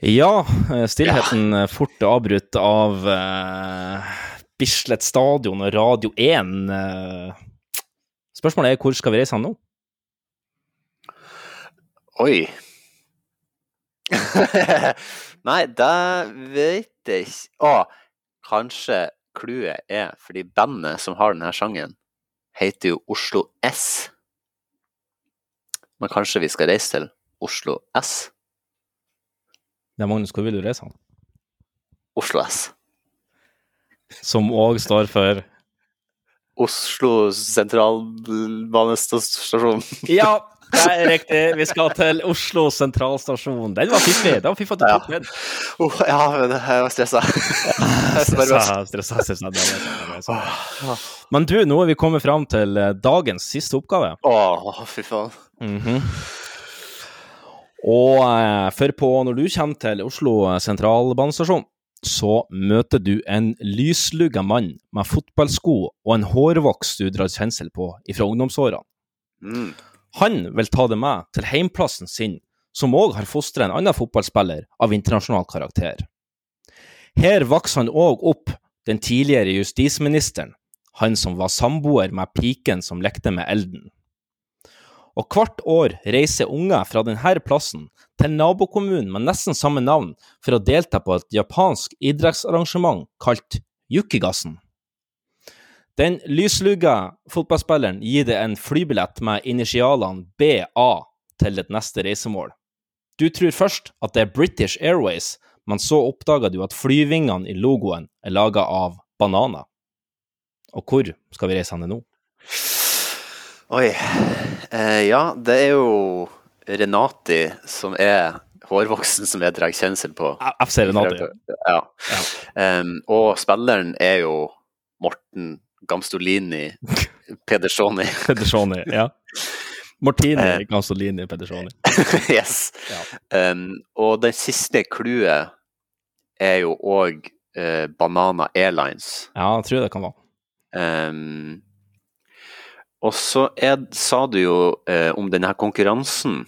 Ja, eh, stillheten ja. fort avbrutt av uh, Bislett stadion og Radio 1. Uh, Spørsmålet er hvor skal vi reise han nå? Oi. Nei, det vet jeg ikke. Å, kanskje clouet er fordi bandet som har denne sangen, heter jo Oslo S. Men kanskje vi skal reise til Oslo S? Det er Magnus, hvor vil du reise han? Oslo S. Som òg står for Oslo sentralbanestasjon. Ja, det er riktig. Vi skal til Oslo sentralstasjon. Den var fiffig. Det var fiffig at du tok den. Oh, ja, men jeg var stressa. Stressa, stressa, stressa. Men du, nå er vi kommet fram til eh, dagens siste oppgave. Å, fy faen. Mhm. Og eh, for på når du kommer til Oslo sentralbanestasjon, så møter du en lyslugga mann med fotballsko og en hårvoks du drar kjensel på ifra ungdomsårene. Mm. Han vil ta det med til heimplassen sin, som òg har fostra en annen fotballspiller av internasjonal karakter. Her vokser han òg opp den tidligere justisministeren, han som var samboer med piken som lekte med elden. Og hvert år reiser unger fra denne plassen til nabokommunen med nesten samme navn for å delta på et japansk idrettsarrangement kalt Yukigassen. Den lyslugga fotballspilleren gir deg en flybillett med initialene BA til ditt neste reisemål. Du tror først at det er British Airways, men så oppdager du at flyvingene i logoen er laga av bananer. Og hvor skal vi reise hen nå? Oi. Eh, ja, det er jo Renati som er hårvoksen som jeg drar kjensel på. FC Renati. Ja. Em, og spilleren er jo Morten Gamstolini Pedersoni. Pedersoni, ja. Martine Eh. Gansolini Pedersoni. yes. Em, og den siste clouet er jo òg uh, Banana Airlines. Ja, jeg tror det kan være. Em, og så er, sa du jo eh, om denne konkurransen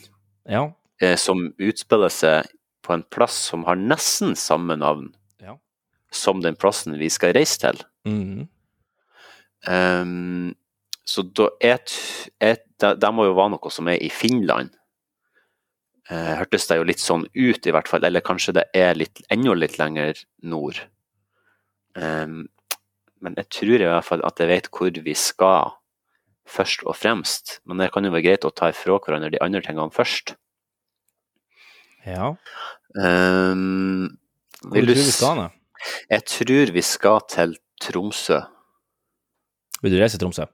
Ja. eh, som utspiller seg på en plass som har nesten samme navn Ja. som den plassen vi skal reise til. Mhm. Um, så da er, det, det må jo være noe som er i Finland. Eh, hørtes det jo litt sånn ut, i hvert fall. Eller kanskje det er litt, enda litt lenger nord. Um, men jeg tror i hvert fall at jeg vet hvor vi skal, først og fremst. Men det kan jo være greit å ta ifra hverandre de andre tingene først. Ja. Um, Hvor tror du vi skal hen? Jeg tror vi skal til Tromsø. Vil du reise til Tromsø?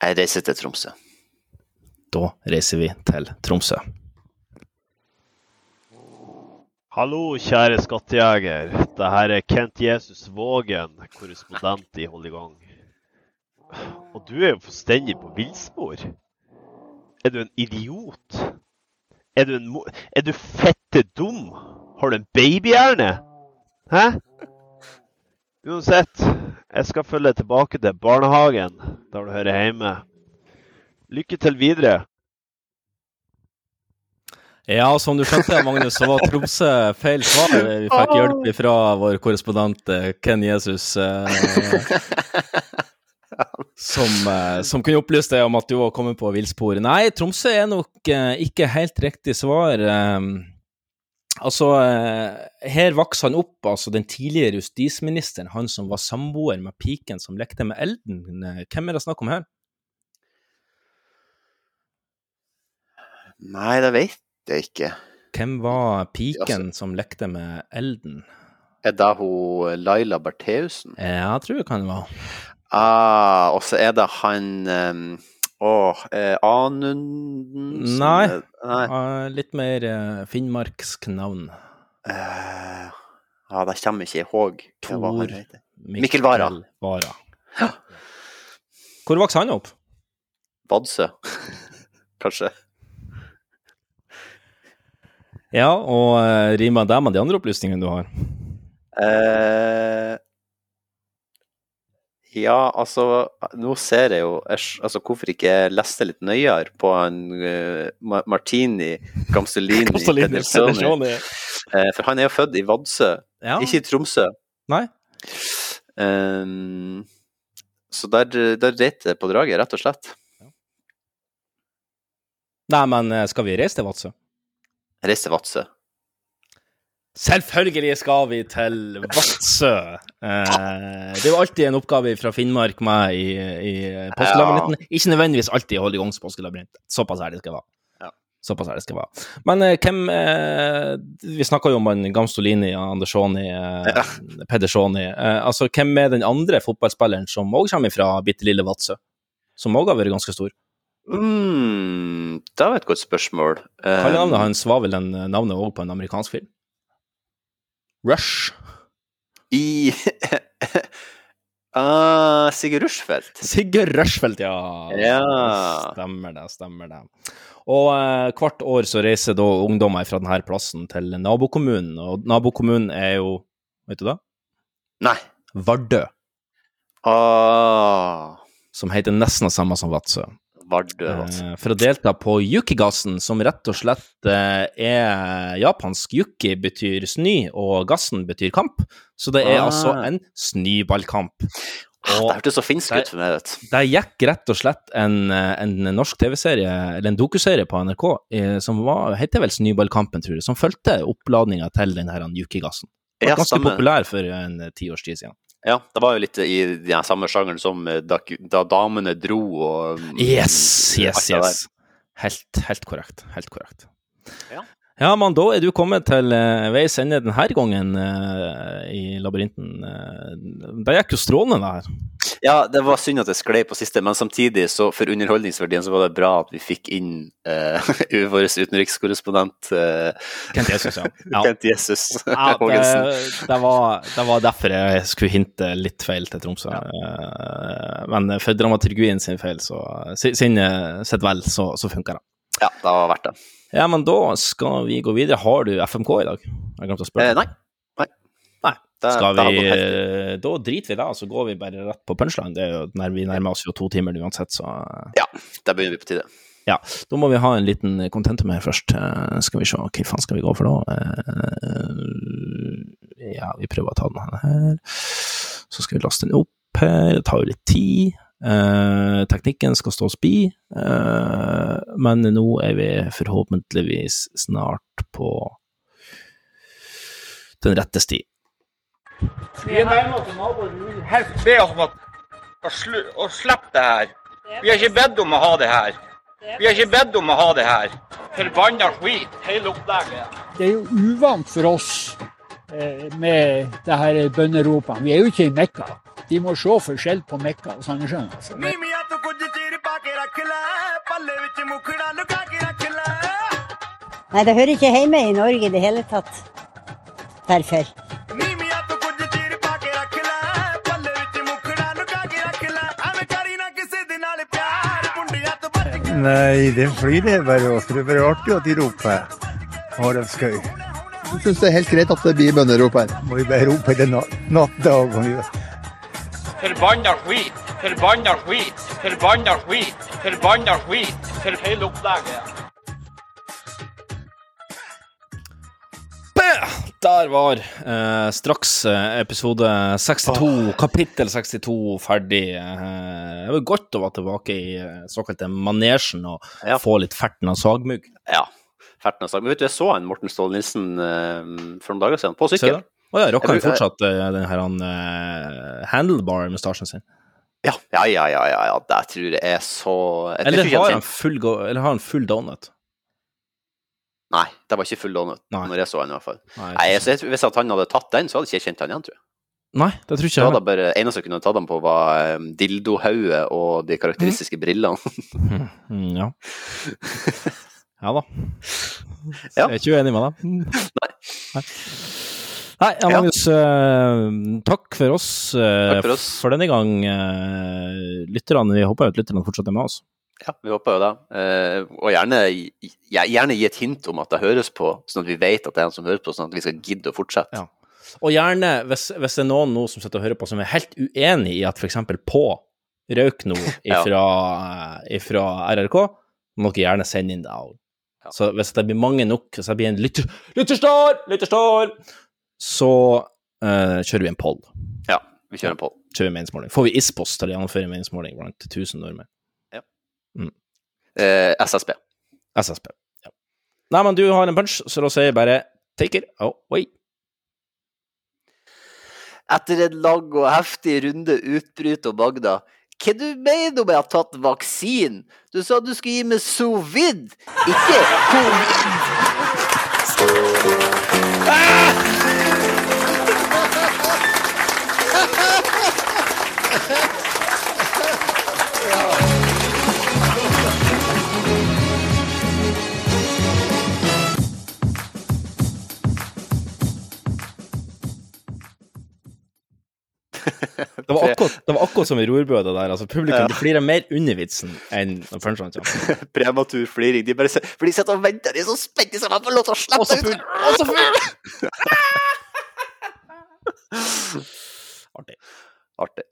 Jeg reiser til Tromsø. Da reiser vi til Tromsø. Hallo, kjære skattejeger. Det her er Kent Jesus Vågen, korrespondent i Hold i gang. Og du er jo fullstendig på villspor. Er du en idiot? Er du, en mo er du fette dum? Har du en babyhjerne? Hæ? Uansett, jeg skal følge tilbake til barnehagen, der du hører hjemme. Lykke til videre. Ja, som du skjønte, Magnus, så var Tromsø feil svar. Vi fikk hjelp fra vår korrespondent eh, Ken Jesus, eh, som, eh, som kunne opplyse deg om at du var kommet på villspor. Nei, Tromsø er nok eh, ikke helt riktig svar. Eh, altså, eh, her vokste han opp, altså den tidligere justisministeren, han som var samboer med piken som lekte med elden. Hvem er det snakk om her? Nei, det vet jeg ikke. Hvem var piken som lekte med elden? Er det hun Laila Bertheussen? Ja, jeg tror det kan det være. Ah, og så er det han um, Åh, eh, Anunden Nei. Nei. Uh, litt mer uh, finnmarksk navn. Eh, ja, det kommer ikke ihåg. Hva han heter? Mikkel Vara. Ja! Hvor vokste han opp? Vadsø, kanskje. Ja, og uh, rimer det med de andre opplysningene du har? Eh, ja, altså Nå ser jeg jo altså, Hvorfor ikke jeg leste litt nøyere på han uh, Martini Gamsolini Pedersoni. Eh, for han er jo født i Vadsø, Ja. ikke i Tromsø. Nei. Um, så der, der reit det på draget, rett og slett. Nei, men eh, skal vi reise til Vadsø? Reise til Vadsø. Selvfølgelig skal vi til Vadsø! Eh, det er jo alltid en oppgave fra Finnmark med i, i påskelabyrinten. Ikke nødvendigvis alltid holde i gang påskelabyrint. Såpass ærlig skal jeg være. Såpass ærlig skal jeg være. Men eh, hvem eh, Vi snakka jo om han Gamstolini, Andersoni, eh, Pedersoni. Eh, altså, hvem er den andre fotballspilleren som òg kommer fra bitte lille Vadsø? Som òg har vært ganske stor? Mm, det var et godt spørsmål. Ehm, navnet hans var vel en, navnet òg på en amerikansk film? Rush. I uh, Sigurd Rushfeldt. Sigurd Rushfeldt, ja. Ja. Stemmer det, stemmer det. Og eh, hvert år så reiser da ungdommer fra denne plassen til nabokommunen, og nabokommunen er jo Vet du det? Nei. Vardø. Ah, Som heter nesten det samme som Vadsø. Vardø, altså. Eh, For å delta på yukigassen, som rett og slett eh, er japansk. Yuki betyr snø, og gassen betyr kamp. Så det er Ah. altså en snøballkamp. Ah, det hørtes så finsk ut for meg, vet du. Det gikk rett og slett en, eh, en norsk TV-serie, eller en dokuserie på NRK, som var, heter vel Snøballkampen, tror jeg, som fulgte oppladninga til den her Yuki-gassen. Ja, ganske stemmer. populær for en tiårstid tid siden. Ja, det var jo litt i den samme sjangeren som eh, da, da damene dro og mm, Yes, yes, yes. Helt, helt korrekt. Helt korrekt. Ja. Ja, men da er du kommet til uh, veis ende denne gangen uh, i labyrinten. Uh, det gikk jo strålende, det her. Ja, det var synd at det sklei på siste, men samtidig, så for underholdningsverdien, så var det bra at vi fikk inn uh, vår utenrikskorrespondent uh, Kent Jesus, ja. ja. Kent Jesus Ja, det, det, var, det var derfor jeg skulle hinte litt feil til Tromsø. Eh, Men for dramaturgien sin feil, så si- sin sett sitt vel, så, så funka det. Ja, det var verdt det. Ja, men da skal vi gå videre. Har du FMK i dag? Jeg glemte å spørre. Eh, nei. Det- Skal vi, eh, da driter vi da, det, og så går vi bare rett på punchline. Det er jo, når vi nærmer oss jo to timer uansett, så Ja, da begynner vi på tide. ja. Da må vi ha en liten contentum her først. Eh, Skal vi se, hva faen skal vi gå for da? Eh, Ja, vi prøver å ta den her. Så skal vi laste den opp her. Det tar jo litt tid. Eh, teknikken skal stå oss bi, eh, men nå er vi forhåpentligvis snart på den rette sti. Vi er nærmest naboer. Vi vil helst be oss om at å, slu, å slippe det her. Vi har ikke bedt om å ha det her. Vi har ikke bedt om å ha det her. Forbanna skit, hele opplegget. Det er jo uvant for oss eh, med det her bønneropene. Vi er jo ikke i Mekka. De må se forskjell på Mekka og Sandnessjøen. Altså. Nei, det hører ikke hjemme i Norge i det hele tatt. Derfor. Nei, den flyr det bare også. Det er bare artig at de roper. Har de skøy. Du syns det er helt greit at det blir bønnerop her? Må jo bare rope det natt, dag. Forbanna skit, forbanna skit, forbanna skit, forbanna skit. For hele opplegget. Der var eh, straks eh, episode 62, kapittel 62, ferdig. Eh, det var godt å være tilbake i eh, såkalte manesjen og få litt ferten av sagmugg. Ja. Ferten av sagmugg. Vet du, jeg så en Morten Ståle Nilsen eh, for noen dager siden, på sykkel. Å oh, ja, rocker han fortsatt eh, den her han, eh, handlebar-mustasjen sin? Ja, ja, ja, ja, ja, ja. det tror jeg er så jeg Eller har han full, eller har han full donut? Nei, det var ikke full donut når jeg så han i hvert fall. Nei, Nei, så jeg, Hvis han hadde tatt den, så hadde jeg ikke kjent han igjen, tror jeg. Nei, det tror ikke jeg. Det jeg bare, eneste jeg kunne tatt han på, var um, dildohauget og de karakteristiske brillene. Mm, ja. Ja da. Ja. Jeg er ikke uenig med deg. Nei. Nei. Nei, ja, Magnus, eh, takk for oss, uh, Takk for oss. for denne gang. Uh, lytterne, vi håper at lytterne fortsatt er med oss. Ja, vi håper jo det. Eh, og gjerne, gjerne gi et hint om at det høres på, sånn at vi vet at det er en som hører på, sånn at vi skal gidde å fortsette. Og gjerne, hvis, hvis det er noen nå som sitter og hører på som er helt uenig i at f.eks. på røyk nå Ja. ifra, ifra RRK, må dere gjerne sende inn det. Ja. Så hvis det blir mange nok, hvis det blir en lytter, lytterstar, lytterstar, så uh, kjører vi en poll. Ja, vi kjører en poll. Kjører vi meningsmåling. Får vi ISPOS til å gjennomføre meningsmåling blant 1000 nordmenn? Mm. Eh, SSB. SSB. Ja. Nei, men du har en punch, så da sier jeg bare take it away. Etter en lang og heftig runde utbryter Magda hva du mener du med å ha tatt vaksinen? Du sa du skulle gi meg sovid, ikke covid. Det var akkurat, det var akkurat som i rorbøda der. altså Publikum Ja. de flirer mer under vitsen enn når punchene kommer. Prematur fliring. De bare For de sitter og venter, de er så spente så de får lov til å slippe det ut. Og så full! Artig. Artig.